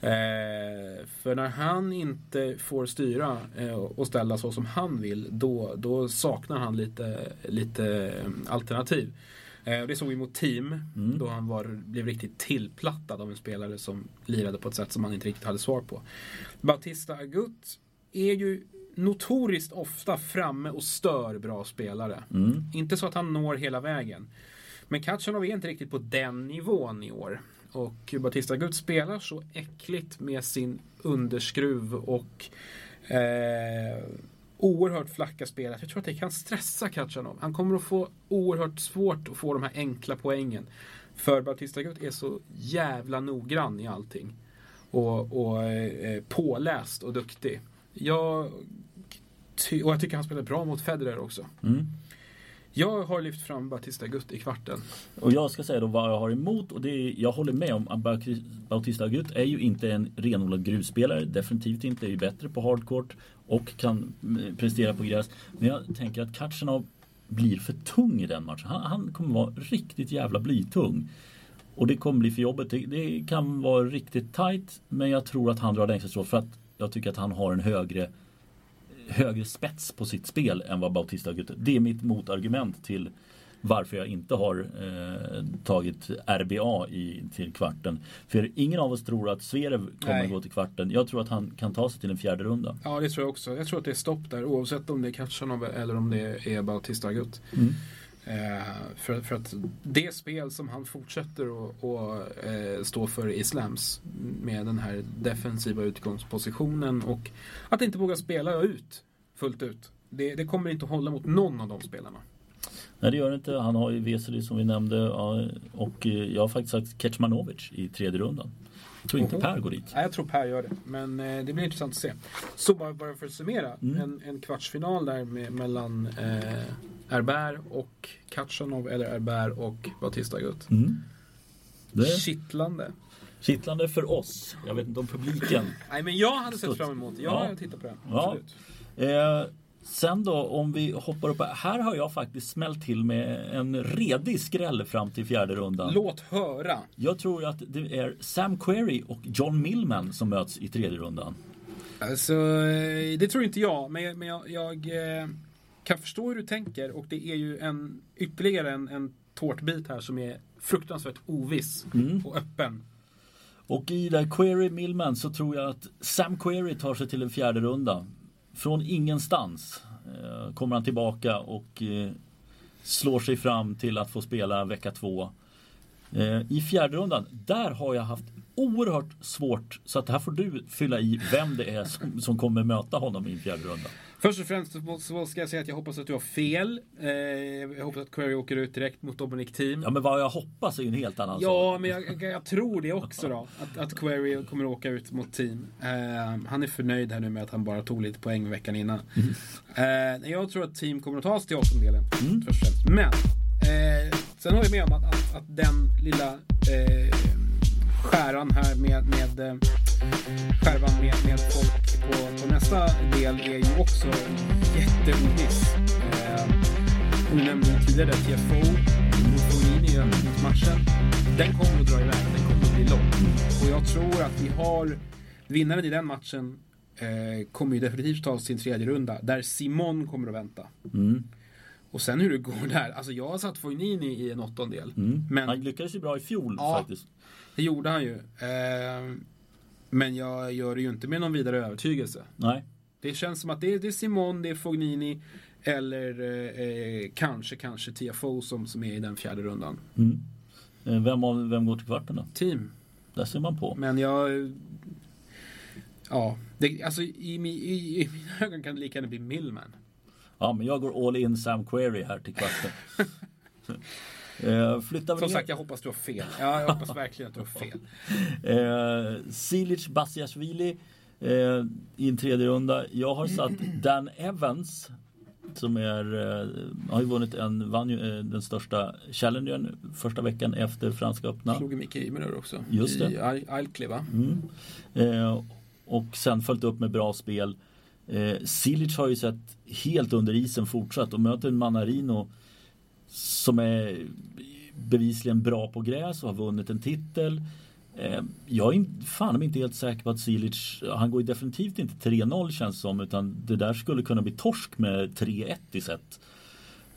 Eh, för när han inte får styra eh, och ställa så som han vill då, då saknar han lite, lite alternativ. Det såg vi mot team Mm. då han var, blev riktigt tillplattad av en spelare som lirade på ett sätt som han inte riktigt hade svar på. Bautista Agut är ju notoriskt ofta framme och stör bra spelare. Mm. Inte så att han når hela vägen. Men Katjanov är inte riktigt på den nivån i år. Och Batista Agut spelar så äckligt med sin underskruv och eh, oerhört flacka spel. Jag tror att det kan stressa Katjanov. Han kommer att få oerhört svårt att få de här enkla poängen. För Batista Agut är så jävla noggrann i allting. Och, och eh, påläst och duktig. Jag, och jag tycker han spelar bra mot Federer också. Mm. Jag har lyft fram Batista Agut i kvarten. Och jag ska säga då vad jag har emot och det är, jag håller med om att Bau- Bautista Agut är ju inte en renodlad grusspelare. Definitivt inte, är ju bättre på hardcourt och kan mm, prestera på gräs. Men jag tänker att Katjanov blir för tung i den matchen. Han, han kommer vara riktigt jävla blytung. Och det kommer bli för jobbigt. Det, det kan vara riktigt tight men jag tror att han drar längsta strået för att jag tycker att han har en högre högre spets på sitt spel än vad Bautista Agut Det är mitt motargument till varför jag inte har eh, tagit RBA i, till kvarten. För ingen av oss tror att Zverev kommer att gå till kvarten. Jag tror att han kan ta sig till en fjärde runda. Ja, det tror jag också. Jag tror att det är stopp där oavsett om det är Katjanov eller om det är Bautista Agut. Mm. Eh, för, för att det spel som han fortsätter att eh, stå för i slams med den här defensiva utgångspositionen och att inte våga spela ut fullt ut. Det, det kommer inte att hålla mot någon av de spelarna. Nej det gör det inte. Han har ju Vesely som vi nämnde och eh, jag har faktiskt sagt Kecmanovic i tredje rundan. Jag tror inte Oho. Per går dit. Nej, jag tror Per gör det. Men eh, det blir intressant att se. Så bara, bara för att summera. Mm. En, en kvartsfinal där med, mellan eh, Herbert och Katjanov eller Herbert och Bautista Agut. Mm. Det Kittlande. kittlande för oss. Jag vet inte om publiken. Nej men jag hade sett fram emot det. Jag Ja. hade tittat på den. Ja. Absolut. Eh, sen då om vi hoppar upp. Här har jag faktiskt smällt till med en redig skräll fram till fjärde rundan. Låt höra. Jag tror att det är Sam Querrey och John Millman som möts i tredje rundan. Alltså, eh, det tror inte jag. Men, jag- men jag, jag eh, kan förstå hur du tänker. Och det är ju en, ytterligare en, en tårtbit här som är fruktansvärt oviss Mm. och öppen. Och i där Query Millman så tror jag att Sam Query tar sig till en fjärde runda. Från ingenstans eh, kommer han tillbaka och eh, slår sig fram till att få spela vecka två. Eh, I fjärde rundan, där har jag haft oerhört svårt så att här får du fylla i vem det är som, som kommer möta honom i fjärde rundan. Först och främst så- ska jag säga att jag hoppas att du har fel. Eh, jag hoppas att Query åker ut direkt mot Dominic Team. Ja men vad jag hoppas är ju en helt annan Ja, sak. men jag, jag, tror det också då. Att, att Query kommer att åka ut mot team. Eh, han är förnöjd här nu med att han bara tog lite poäng veckan innan. Eh, jag tror att team kommer att ta sig till åttondelen. Mm. Först och främst. Men, eh, sen håller jag med om att, att, att den lilla eh, skäran här med, med eh, skärvan med, med folk på, på nästa del är ju också jätteoviss. Eh, du nämnde tidigare TFO, Mussolini i öppningsmatchen. Den kommer att dra iväg, den kommer att bli lång. Och jag tror att vi har vinnaren i den matchen eh, kommer ju definitivt ta sin tredje runda där Simon kommer att vänta. Mm. Och sen hur det går där, alltså jag har satt Fognini i en åttondel. Mm. Men- Han lyckades ju bra i fjol Ja. faktiskt. Det gjorde han ju. Eh, men jag gör det ju inte med någon vidare övertygelse. Nej. Det känns som att det är, det är Simon, det är Fognini eller eh, eh, kanske, kanske TFO som, som är i den fjärde rundan. Mm. Eh, Vem, av- vem går till kvarten då? Team. Där ser man på. Men jag... Ja, det, alltså i, i, i mina ögon kan det lika gärna bli Millman. Ja, men jag går all in Sam Query här till kvarten. eh, flyttar vi Som ner. sagt, jag hoppas du har fel. Ja, jag hoppas verkligen att du har fel. Eh, Silic Basiashvili eh, i en tredje runda. Jag har satt Dan Evans som är, eh, har ju vunnit en, vann ju eh, den största challengern första veckan efter Franska öppna. Slog Micke Immerör också. Just det. I Alkli va? Mm. Eh, och sen följt upp med bra spel. Eh, Silic har ju sett helt under isen fortsatt och möter en Manarino som är bevisligen bra på gräs och har vunnit en titel. Eh, jag är fan inte helt säker på att Silic, han går ju definitivt inte 3-0 känns som utan det där skulle kunna bli torsk med 3-1 i set.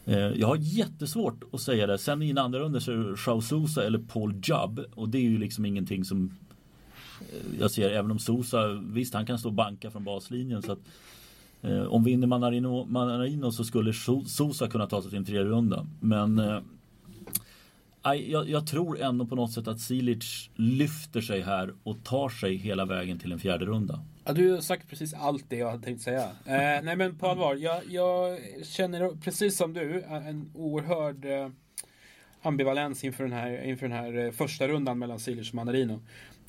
Eh, jag har jättesvårt att säga det. Sen i en andra runda så är det Sousa eller Paul Jubb och det är ju liksom ingenting som jag ser även om Sousa, visst han kan stå och banka från baslinjen så att eh, om vinner Manarino, Manarino så skulle Sousa kunna ta sig till en tredje runda. Men eh, jag, jag, tror ändå på något sätt att Silic lyfter sig här och tar sig hela vägen till en fjärde runda. Ja, du har sagt precis allt det jag hade tänkt säga. Eh, nej men på allvar, jag, jag, känner precis som du eh, en oerhörd eh, ambivalens inför den här, inför den här eh, första rundan mellan Silic och Manarino.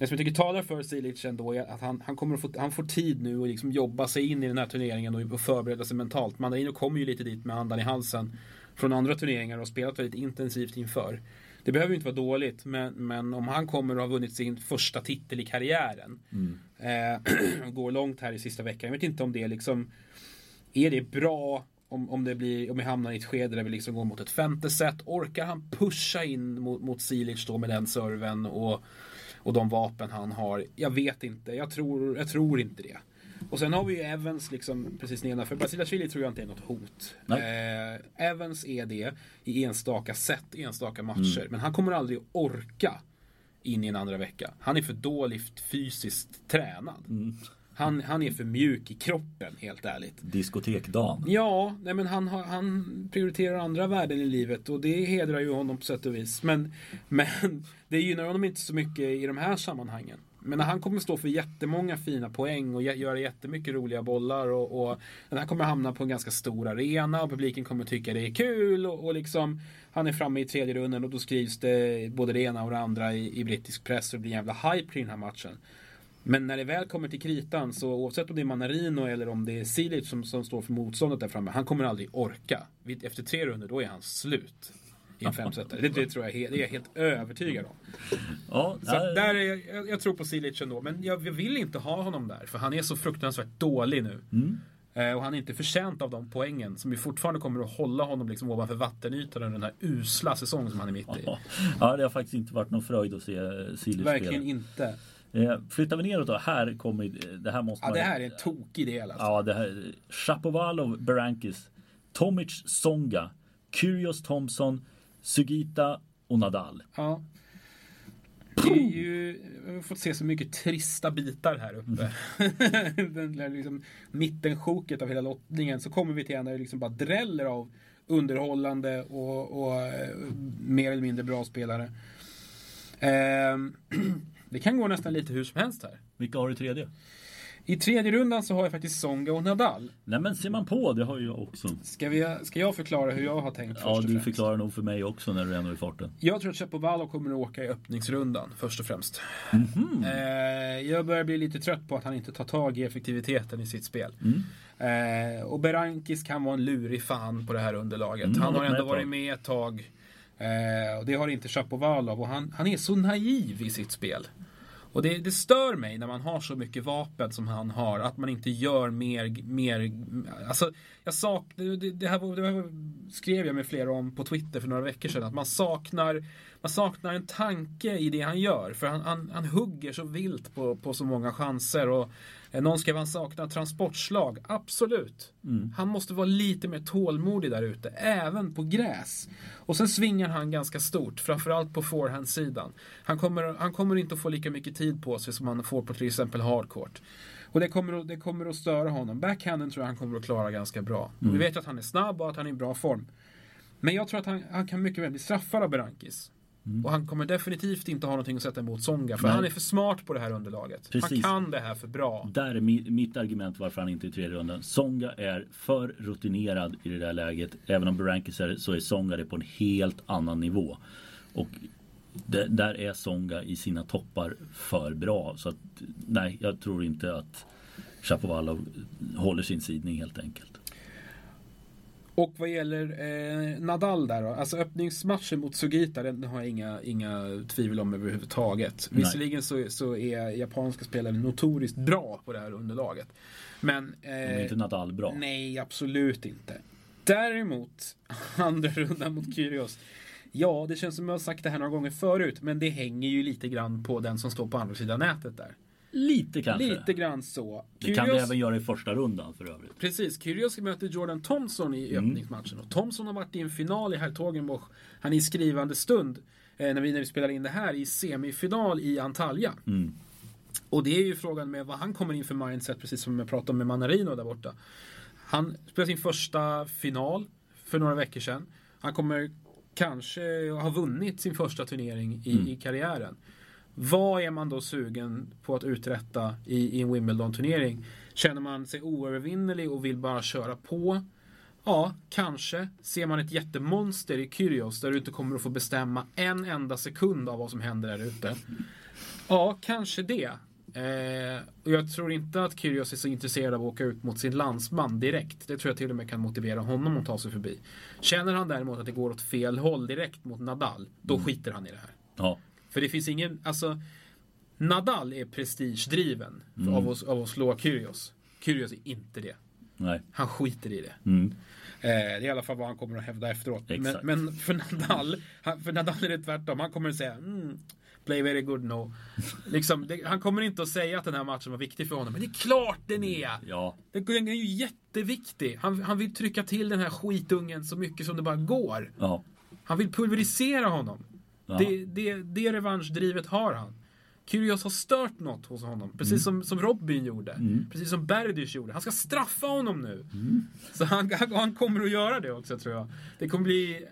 Det som jag tycker talar för Silic ändå är att han, han, kommer att få, han får tid nu att liksom jobba sig in i den här turneringen och förbereda sig mentalt. Manarino kommer ju lite dit med andan i halsen från andra turneringar och spelat väldigt intensivt inför. Det behöver ju inte vara dåligt, men, men om han kommer att ha vunnit sin första titel i karriären mm. eh, går långt här i sista veckan. Jag vet inte om det liksom är det bra om, om, det blir, om vi hamnar i ett skede där vi liksom går mot ett femte set. Orkar han pusha in mot, mot Silic då med den serven och, och de vapen han har? Jag vet inte. Jag tror, jag tror inte det. Och sen har vi ju Evans liksom precis nedanför. Basilashvili tror jag inte är något hot. Eh, Evans är det i enstaka set, enstaka matcher. Mm. Men han kommer aldrig orka in i en andra vecka. Han är för dåligt fysiskt tränad. Mm. Han, han är för mjuk i kroppen, helt ärligt. Diskotekdagen. Ja, nej men han, han prioriterar andra värden i livet och det hedrar ju honom på sätt och vis. Men, men det gynnar honom inte så mycket i de här sammanhangen. Men han kommer stå för jättemånga fina poäng och göra jättemycket roliga bollar. Och, och den här kommer hamna på en ganska stor arena och publiken kommer tycka det är kul. Och, och liksom, han är framme i tredje runden och då skrivs det både det ena och det andra i, i brittisk press och det blir en jävla hype kring den här matchen. Men när det väl kommer till kritan så oavsett om det är Manarino eller om det är Silic som, som står för motståndet där framme. Han kommer aldrig orka. Efter tre runder då är han slut i en femsetare. Det, det tror jag, det är jag helt övertygad om. Ja, så där är, jag, jag tror på Silic ändå, men jag, jag, vill inte ha honom där för han är så fruktansvärt dålig nu. Mm. Eh, och han är inte förtjänt av de poängen som ju fortfarande kommer att hålla honom liksom ovanför vattenytan under den här usla säsongen som han är mitt i. Ja, det har faktiskt inte varit någon fröjd att se Silic spela. Verkligen inte. Eh, flyttar vi neråt då, här kommer det här måste ja, man... det här är en tokig del alltså. Ja, det här... Shapovalov, Berankis, Tomic, Songa, Kyrgios, Thompson, Sugita och Nadal. Ja. Det är ju, vi har fått se så mycket trista bitar här uppe. Mm. Den där liksom mittensjoket av hela lottningen. Så kommer vi till en där det liksom bara dräller av underhållande och, och eh, mer eller mindre bra spelare. Eh, det kan gå nästan lite hur som helst här. Vilka har du i tredje? I tredje rundan så har jag faktiskt Songa och Nadal. Nej men ser man på, det har ju jag också. Ska, vi, ska jag förklara hur jag har tänkt Ja, du förklarar nog för mig också när du är i farten. Jag tror att Chapovalov kommer att åka i öppningsrundan först och främst. Mm -hmm. eh, jag börjar bli lite trött på att han inte tar tag i effektiviteten i sitt spel. Mm. Eh, och Berankis kan vara en lurig fan på det här underlaget. Mm, han har ändå varit med ett tag. Eh, och det har inte Chapovalov och han, han är så naiv i sitt spel. Och det, det, stör mig när man har så mycket vapen som han har, att man inte gör mer, mer alltså jag sak, det, det, här, det här skrev jag med flera om på Twitter för några veckor sedan, att man saknar, man saknar en tanke i det han gör, för han, han, han hugger så vilt på, på så många chanser och någon skrev han saknar transportslag. Absolut. Mm. Han måste vara lite mer tålmodig där ute, även på gräs. Och sen svingar han ganska stort, framförallt på forehandsidan. Han kommer, han kommer inte att få lika mycket tid på sig som han får på till exempel hardcourt. Och det kommer, att, det kommer att störa honom. Backhanden tror jag han kommer att klara ganska bra. Mm. Vi vet att han är snabb och att han är i bra form. Men jag tror att han, han kan mycket väl bli straffad av Berankis. Mm. Och han kommer definitivt inte ha någonting att sätta emot Songa. För Nej. han är för smart på det här underlaget. Precis. Han kan det här för bra. Där är mitt argument varför han inte är i tredje rundan. Songa är för rutinerad i det där läget. Även om Berankis är så är Songa det på en helt annan nivå. Och det, där är Songa i sina toppar för bra. Så att, nej, jag tror inte att Shapovalov håller sin sidning helt enkelt. Och vad gäller eh, Nadal där då, alltså öppningsmatchen mot Sugita, den har jag inga, inga tvivel om överhuvudtaget. Nej. Visserligen så, så är japanska spelare notoriskt bra på det här underlaget. Men... De är Eh, inte Nadal bra. nej, absolut inte. Däremot, andra rundan mot Kyrgios. Ja, det känns som jag har sagt det här några gånger förut, men det hänger ju lite grann på den som står på andra sidan nätet där. Lite kanske. Lite grann så. Det kan det Kyrgios- även göra i första rundan för övrigt. Precis, Kyrgios möter Jordan Thompson i Mm. öppningsmatchen. Och Thompson har varit i en final i Hertogenbosch. Han är i skrivande stund, eh, när, vi, när vi spelar in det här, i semifinal i Antalya. Mm. Och det är ju frågan med vad han kommer in för mindset, precis som jag pratade om med Manarino där borta. Han spelade sin första final för några veckor sedan. Han kommer kanske ha vunnit sin första turnering i, Mm. i karriären. Vad är man då sugen på att uträtta i, i en Wimbledon-turnering? Känner man sig oövervinnerlig och vill bara köra på? Ja, kanske. Ser man ett jättemonster i Kyrgios där du inte kommer att få bestämma en enda sekund av vad som händer där ute. Ja, kanske det. Eh, och jag tror inte att Kyrgios är så intresserad av att åka ut mot sin landsman direkt. Det tror jag till och med kan motivera honom att ta sig förbi. Känner han däremot att det går åt fel håll direkt mot Nadal, då skiter han i det här. Ja. För det finns ingen, alltså Nadal är prestigedriven Mm. av, av att slå Kyrgios. Kyrgios är inte det. Nej. Han skiter i det. Mm. Eh, det är i alla fall vad han kommer att hävda efteråt. Men, men för, Nadal, han, för Nadal är det tvärtom. Han kommer att säga mm, Play very good no. Liksom, det, han kommer inte att säga att den här matchen var viktig för honom. Men det är klart den är! Ja. Den, den är ju jätteviktig. Han, han vill trycka till den här skitungen så mycket som det bara går. Ja. Han vill pulverisera honom. Ja. Det, det, det revanschdrivet har han. Kyrgios har stört något hos honom. Precis Mm. som, som Robin gjorde. Precis som Berdych gjorde. Han ska straffa honom nu. Mm. Så han, han, kommer att göra det också tror jag. Det kommer bli...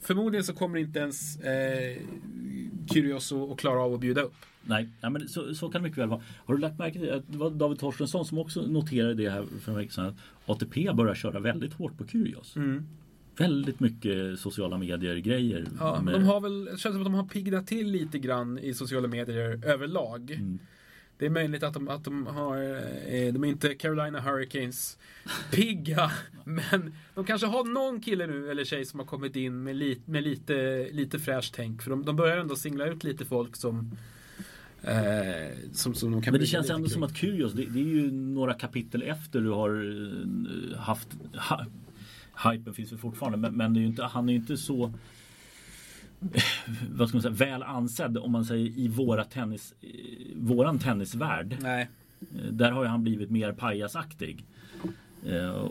Förmodligen så kommer inte ens eh, Kyrgios att klara av att bjuda upp. Nej, nej men så, så kan det mycket väl vara. Har du lagt märke till att det var David Torstensson som också noterade det här för en vecka sedan. Att ATP börjar köra väldigt hårt på Kyrgios. Väldigt mycket sociala medier grejer. Ja, med- de har väl, det känns som att de har piggnat till lite grann i sociala medier överlag. Mm. Det är möjligt att de, att de har, eh, de är inte Carolina Hurricanes pigga, men de kanske har någon kille nu eller tjej som har kommit in med, li, med lite, lite fräscht tänk. För de, de börjar ändå singla ut lite folk som, eh, som, som de kan Men det känns ändå kring. som att Kyrgios, det, det är ju några kapitel efter du har eh, haft ha, Hypen finns väl fortfarande men, men är inte, han är ju inte så vad ska man säga, väl ansedd om man säger i våra tennis, i våran tennisvärld. Nej. Eh, Där har ju han blivit mer pajasaktig. Eh,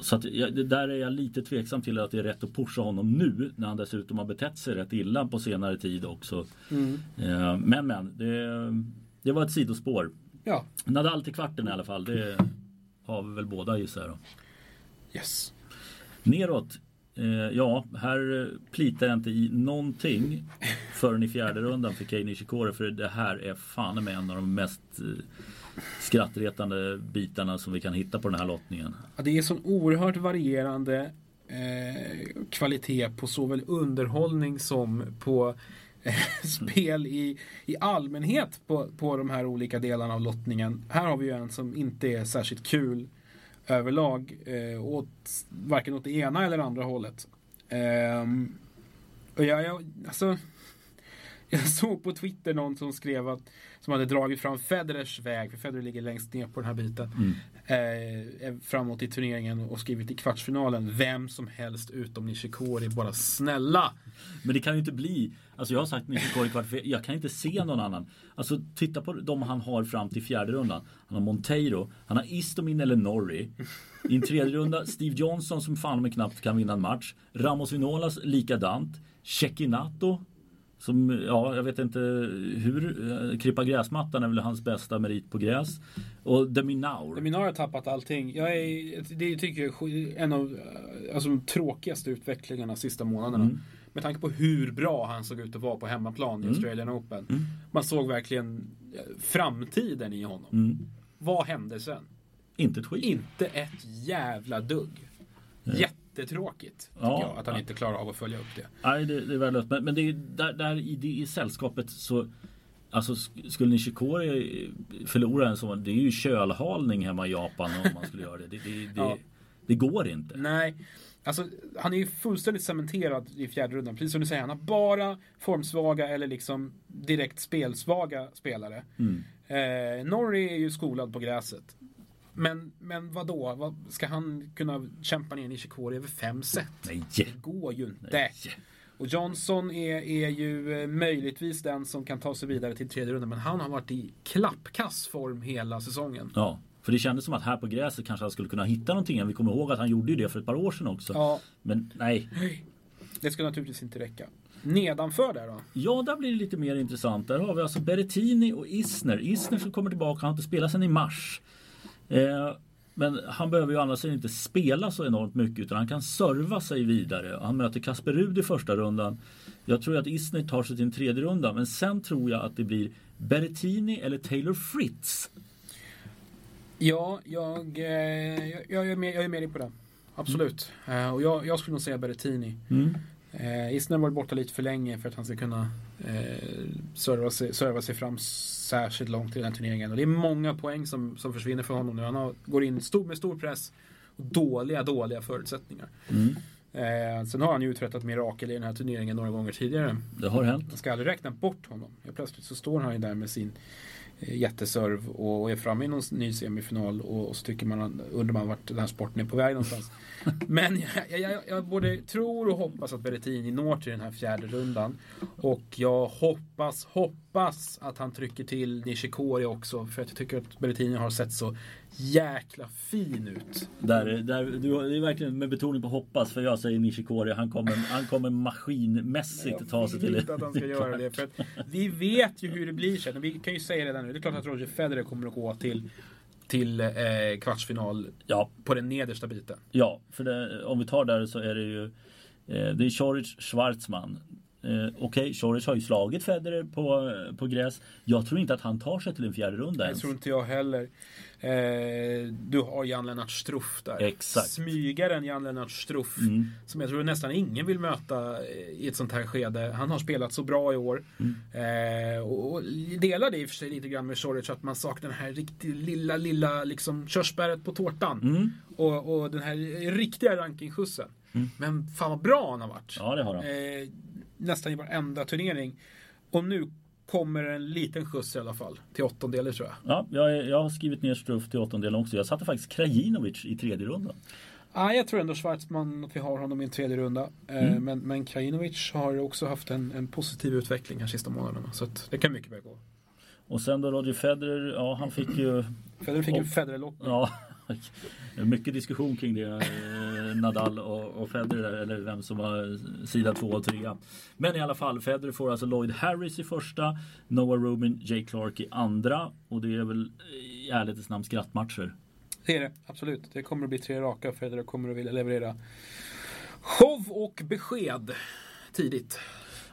Så att jag, där är jag lite tveksam till att det är rätt att pusha honom nu när han dessutom har betett sig rätt illa på senare tid också. Mm. Eh, Men men, det, det var ett sidospår. Ja. Nadal till kvarten i alla fall. Det har vi väl båda gissar jag. då. Yes. Neråt. Eh, ja, här eh, plitar jag inte i någonting förrän i fjärde rundan för Kei Nishikori. För det här är fan med en av de mest eh, skrattretande bitarna som vi kan hitta på den här lottningen. Ja, det är sån oerhört varierande eh, kvalitet på såväl underhållning som på eh, spel i, i allmänhet på, på de här olika delarna av lottningen. Här har vi ju en som inte är särskilt kul överlag eh, åt varken åt det ena eller andra hållet. Eh, och jag, jag, alltså, jag såg på Twitter någon som skrev att som hade dragit fram Federers väg, för Federer ligger längst ner på den här biten mm eh, eh framåt i turneringen och skrivit i kvartsfinalen. Vem som helst utom Nishikori, bara snälla. Men det kan ju inte bli Alltså jag har sagt Nishikori kvartsfinal, jag kan inte se någon annan. Alltså titta på de han har fram till fjärde rundan. Han har Monteiro, han har Istomin eller Norrie. I en tredje runda Steve Johnson som fan med knappt kan vinna en match. Ramos Vinolas likadant. Cecchinato som, ja jag vet inte hur. eh, Klippa gräsmattan är väl hans bästa merit på gräs. Och Deminaur. Minar har tappat allting. Jag är, det tycker jag är en av eh, alltså, de tråkigaste utvecklingarna sista månaderna. Mm. Med tanke på hur bra han såg ut att vara på hemmaplan i Mm. Australian Open. Man såg verkligen eh, framtiden i honom. Mm. Vad hände sen? Inte ett skit. Inte ett jävla dugg. Jättetråkigt Ja. jag att han inte klarar av att följa upp det. Nej, det, det är värdelöst. Men, men det är där, där i, det, i sällskapet så Alltså sk- skulle Nishikori förlora en sån, det är ju kölhalning hemma i Japan om man skulle göra det. det, det, det Ja. Det går inte. Nej. Alltså, han är ju fullständigt cementerad i fjärde rundan. Precis som du säger, han har bara formsvaga eller liksom direkt spelsvaga spelare. Mm. Eh, Norrie är ju skolad på gräset. Men, men vadå? Vad, ska han kunna kämpa ner Nishikori över fem set? Nej. Det går ju inte. Nej. Och Johnson är, är ju eh, möjligtvis den som kan ta sig vidare till tredje rundan. Men han har varit i klappkass form hela säsongen. Ja, för det kändes som att här på gräset kanske han skulle kunna hitta någonting. Vi kommer ihåg att han gjorde ju det för ett par år sedan också. Ja, Men nej. det ska naturligtvis inte räcka. Nedanför där då? Ja, där blir det lite mer intressant. Där har vi alltså Berrettini och Isner. Isner som kommer tillbaka, han har inte spelat sedan i mars. Eh, men han behöver ju sidan inte spela så enormt mycket utan han kan serva sig vidare. Han möter Kasper Rud i första rundan. Jag tror att Isner tar sig till en tredje runda men sen tror jag att det blir Berrettini eller Taylor Fritz. Ja, jag, eh, jag, jag, är med, jag är med dig på det. Absolut. Eh, och jag, jag skulle nog säga Berrettini. Mm. Isner har varit borta lite för länge för att han ska kunna eh, serva, sig, serva sig fram särskilt långt i den här turneringen. Och det är många poäng som, som försvinner för honom nu. Han har, går in stor, med stor press och dåliga, dåliga förutsättningar. Mm. Eh, sen har han ju uträttat mirakel i den här turneringen några gånger tidigare. Det har hänt. Man ska aldrig räkna bort honom. Ja, plötsligt så står han ju där med sin jätteserv och, är framme i någon ny semifinal och, och så tycker man, undrar man vart den här sporten är på väg någonstans. Men jag, jag, jag både tror och hoppas att Berrettini når till den här fjärde rundan. Och jag hoppas, hoppas att han trycker till Nishikori också. För att jag tycker att Berrettini har sett så jäkla fin ut. Där, där, du, det är verkligen med betoning på hoppas för jag säger Nishikori. Han kommer, han kommer maskinmässigt ta sig Jag till inte att han ska göra det. För vi vet ju hur det blir sen. Vi kan ju säga det nu. Det är klart att Roger Federer kommer att gå till, till eh, kvartsfinal Ja, på den nedersta biten. Ja, för det, om vi tar där så är det ju eh, Det är Choric Schwarzman. Eh, Okej, okay, Choric har ju slagit Federer på, på gräs. Jag tror inte att han tar sig till en fjärde runda Det ens. tror inte jag heller. Eh, du har Jan-Lennart Struff där. Exakt. Smygaren Jan-Lennart Struff. Mm. Som jag tror nästan ingen vill möta eh, i ett sånt här skede. Han har spelat så bra i år. Mm. Eh, och, och delar det i och för sig lite grann med Choric att man saknar den här riktigt lilla, lilla liksom körsbäret på tårtan. Mm. Och, och den här riktiga rankingskjutsen. Men fan vad bra han har varit. Ja, det har han. Eh, nästan i varenda turnering. Och nu kommer en liten skjuts i alla fall. Till åttondelar tror jag. Ja, jag, jag har skrivit ner Struff till åttondelen också. Jag satte faktiskt Krajinovic i tredje rundan. Ah, jag tror ändå Schwarzman att vi har honom i en tredje runda. Eh, Mm. men, men Krajinovic har också haft en, en positiv utveckling här sista månaderna. Så det kan mycket väl gå. Och sen då Roger Federer, ja han fick ju Federer fick ju Federer-lottning. Ja, mycket diskussion kring det. eh, Nadal och, och Federer, eller vem som har sida två och trea. Men i alla fall, Federer får alltså Lloyd Harris i första, Noah Rubin, Jay Clark i andra. Och det är väl i ärlighetens namn skrattmatcher. Det är det, absolut. Det kommer att bli tre raka. Federer kommer att vilja leverera show och besked tidigt.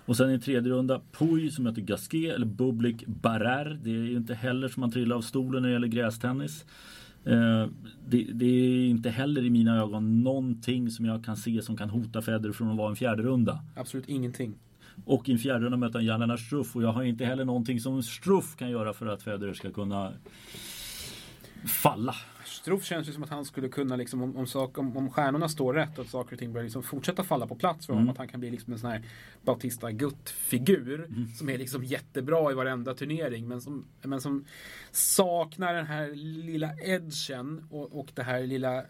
Och sen i tredje runda, Puy som möter Gasquet eller Bublik Barrer. Det är ju inte heller som man trillar av stolen när det gäller grästennis. Eh, det, det är inte heller i mina ögon någonting som jag kan se som kan hota Federer från att vara en fjärde runda. Absolut ingenting. Och i en fjärde runda möter han Jan-Lennart Struff och jag har inte heller någonting som Struff kan göra för att Federer ska kunna falla. Struff känns ju som att han skulle kunna, liksom, om, om, sak, om, om stjärnorna står rätt och att saker och ting börjar liksom fortsätta falla på plats för honom. Mm. Att han kan bli liksom en sån här Bautista Gutt-figur. Som är liksom jättebra i varenda turnering. Men som, men som saknar den här lilla edgen och, och det här lilla,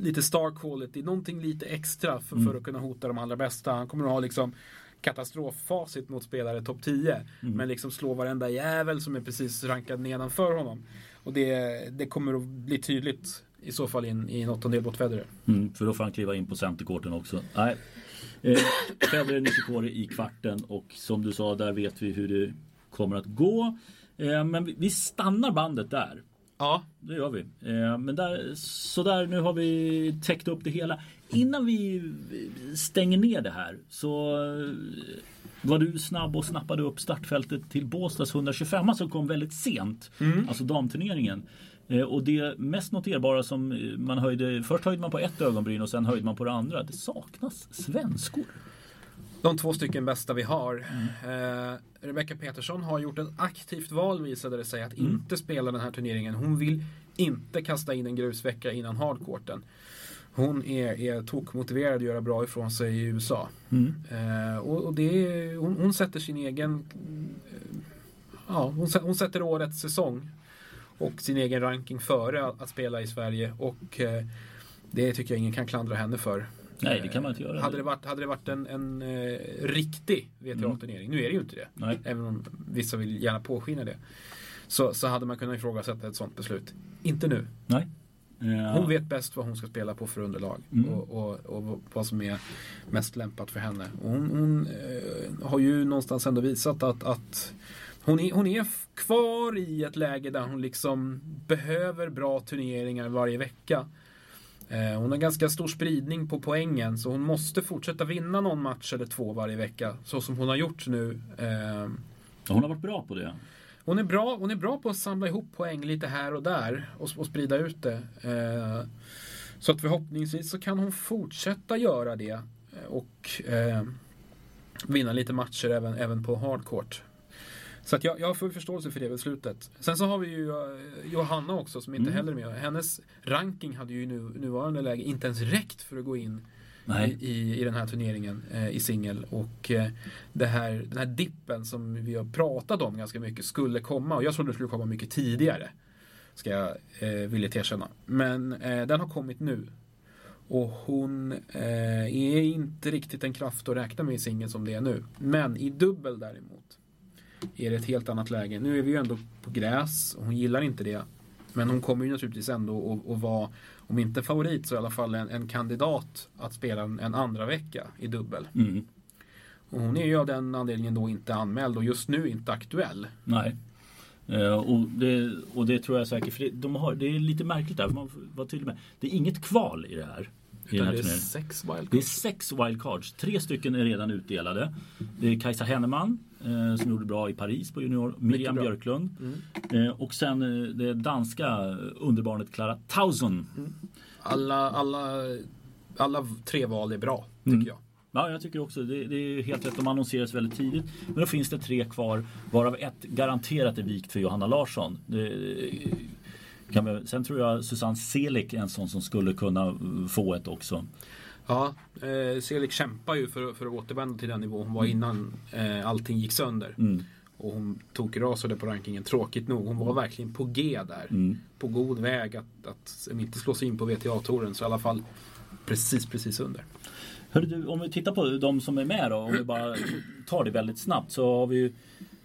lite star quality. Någonting lite extra för, för att kunna hota de allra bästa. Han kommer att ha liksom katastroffacit mot spelare topp 10. Men liksom slå varenda jävel som är precis rankad nedanför honom. Och det, det kommer att bli tydligt i så fall i en, i en åttondel mot Federer. Mm, för då får han kliva in på centerkorten också. Nej. Eh, Federer Nishikori i kvarten och som du sa där vet vi hur det kommer att gå. Eh, men vi, vi stannar bandet där. Ja. Det gör vi. Eh, men där, så där, nu har vi täckt upp det hela. Innan vi stänger ner det här så eh, var du snabb och snappade upp startfältet till Båstads 125 som kom väldigt sent. Alltså damturneringen. Eh, Och det mest noterbara som eh, man höjde, först höjde man på ett ögonbryn och sen höjde man på det andra. Det saknas svenskor. De två stycken bästa vi har. Eh, Rebecca Petersson har gjort ett aktivt val visade det sig att inte spela den här turneringen. Hon vill inte kasta in en grusvecka innan hardcourten. Hon är, är tokmotiverad att göra bra ifrån sig i USA. Mm. Eh, och, och det är, hon, hon sätter sin egen eh, Ja, hon, hon sätter årets säsong och sin egen ranking före att, att spela i Sverige och eh, det tycker jag ingen kan klandra henne för. Nej, det kan man inte göra. Hade det varit, hade det varit en, en eh, riktig VTA-turnering, nu är det ju inte det, Nej. även om vissa vill gärna påskina det, så, så hade man kunnat ifrågasätta ett sånt beslut. Inte nu. Nej. Hon vet bäst vad hon ska spela på för underlag Mm. och, och, och vad som är mest lämpat för henne. Hon hon eh, har ju någonstans ändå visat att, att hon, är, hon är kvar i ett läge där hon liksom behöver bra turneringar varje vecka. Eh, hon har ganska stor spridning på poängen så hon måste fortsätta vinna någon match eller två varje vecka. Så som hon har gjort nu. Eh, Hon har varit bra på det. Hon är, bra, hon är bra på att samla ihop poäng lite här och där och, och sprida ut det. Eh, så att förhoppningsvis så kan hon fortsätta göra det och eh, vinna lite matcher även, även på hardcourt. Så att jag, jag har full förståelse för det beslutet. Sen så har vi ju eh, Johanna också som inte Mm. heller är med. Hennes ranking hade ju i nu, nuvarande läge inte ens räckt för att gå in Nej. i, i, den här turneringen eh, i singel. Och eh, det här, den här dippen som vi har pratat om ganska mycket skulle komma. Och jag trodde det skulle komma mycket tidigare. Ska jag eh, villigt erkänna. Men eh, den har kommit nu. Och hon eh, är inte riktigt en kraft att räkna med i singel som det är nu. Men i dubbel däremot är det ett helt annat läge. Nu är vi ju ändå på gräs och hon gillar inte det. Men hon kommer ju naturligtvis ändå att vara, om inte favorit så i alla fall en, en kandidat att spela en, en andra vecka i dubbel. Mm. Och hon är ju av den anledningen då inte anmäld och just nu inte aktuell. Nej. Eh, och, det, och det tror jag säkert, för det, de har, det är lite märkligt där, man vara tydlig med. Det är inget kval i det här. I den här det är turneringen. sex Det är wildcards. sex wildcards. Tre stycken är redan utdelade. Det är Kajsa Henneman eh, som gjorde bra i Paris på junior. Miriam. Björklund. Mm. Eh, och sen eh, det danska underbarnet Clara Tauson. Alla, alla, alla tre val är bra, tycker Mm. jag. Ja, jag tycker också det, det är helt rätt. De annonseras väldigt tidigt. Men då finns det tre kvar varav ett garanterat är vikt för Johanna Larsson. Det, kan vi, sen tror jag Susanne Selik är en sån som skulle kunna eh, få ett också. Ja, eh, Selik kämpar ju för, för att återvända till den nivå hon var innan eh, allting gick sönder. Mm. Och hon tokrasade på rankingen, tråkigt nog. Hon var verkligen på G där. Mm. På god väg att, att om inte slå sig in på VTA-touren så i alla fall precis, precis under. Hörru du, om vi tittar på de som är med då, om vi bara tar det väldigt snabbt så har vi ju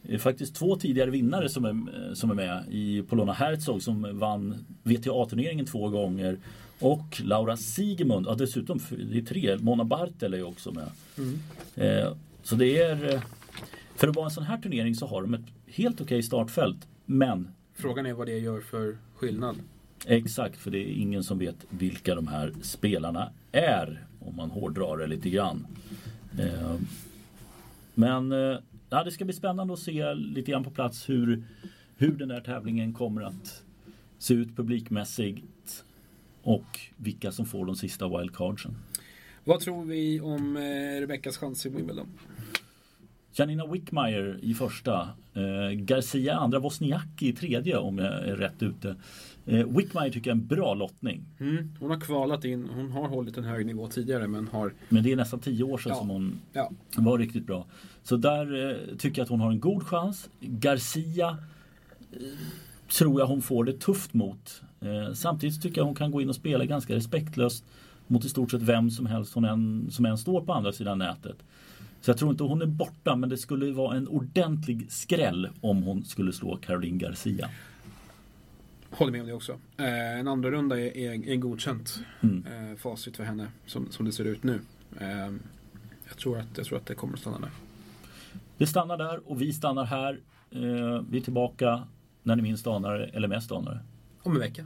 eh, faktiskt två tidigare vinnare som är, eh, som är med i Polona Herzog som vann VTA-turneringen två gånger och Laura Sigemund, ja dessutom det är tre, Mona Bartel är också med. Eh, så det är eh, för att vara en sån här turnering så har de ett helt okej startfält. Men Frågan är vad det gör för skillnad. Exakt, för det är ingen som vet vilka de här spelarna är om man hårdrar det lite grann. Eh, Men eh, ja, det ska bli spännande att se lite grann på plats hur, hur den där tävlingen kommer att se ut publikmässigt och vilka som får de sista wildcardsen. Vad tror vi om eh, Rebeckas chans i Wimbledon? Janina Wickmeyer i första. Eh, Garcia andra. Wozniacki i tredje om jag är rätt ute. Eh, Wickmeyer tycker jag är en bra lottning. Mm, hon har kvalat in, hon har hållit en hög nivå tidigare men har Men det är nästan tio år sedan Ja. som hon ja, var riktigt bra. Så där eh, tycker jag att hon har en god chans. Garcia eh, tror jag hon får det tufft mot. Eh, samtidigt tycker jag hon kan gå in och spela ganska respektlöst mot i stort sett vem som helst hon än, som än står på andra sidan nätet. Så jag tror inte hon är borta men det skulle vara en ordentlig skräll om hon skulle slå Caroline Garcia. håller med om det också. Eh, en andra runda är, är, är godkänt Mm. eh, facit för henne som, som det ser ut nu. Eh, jag, tror att, jag tror att det kommer att stanna där. Vi stannar där och vi stannar här. Vi är tillbaka när ni minst anar det, eller mest anar det. Om en vecka.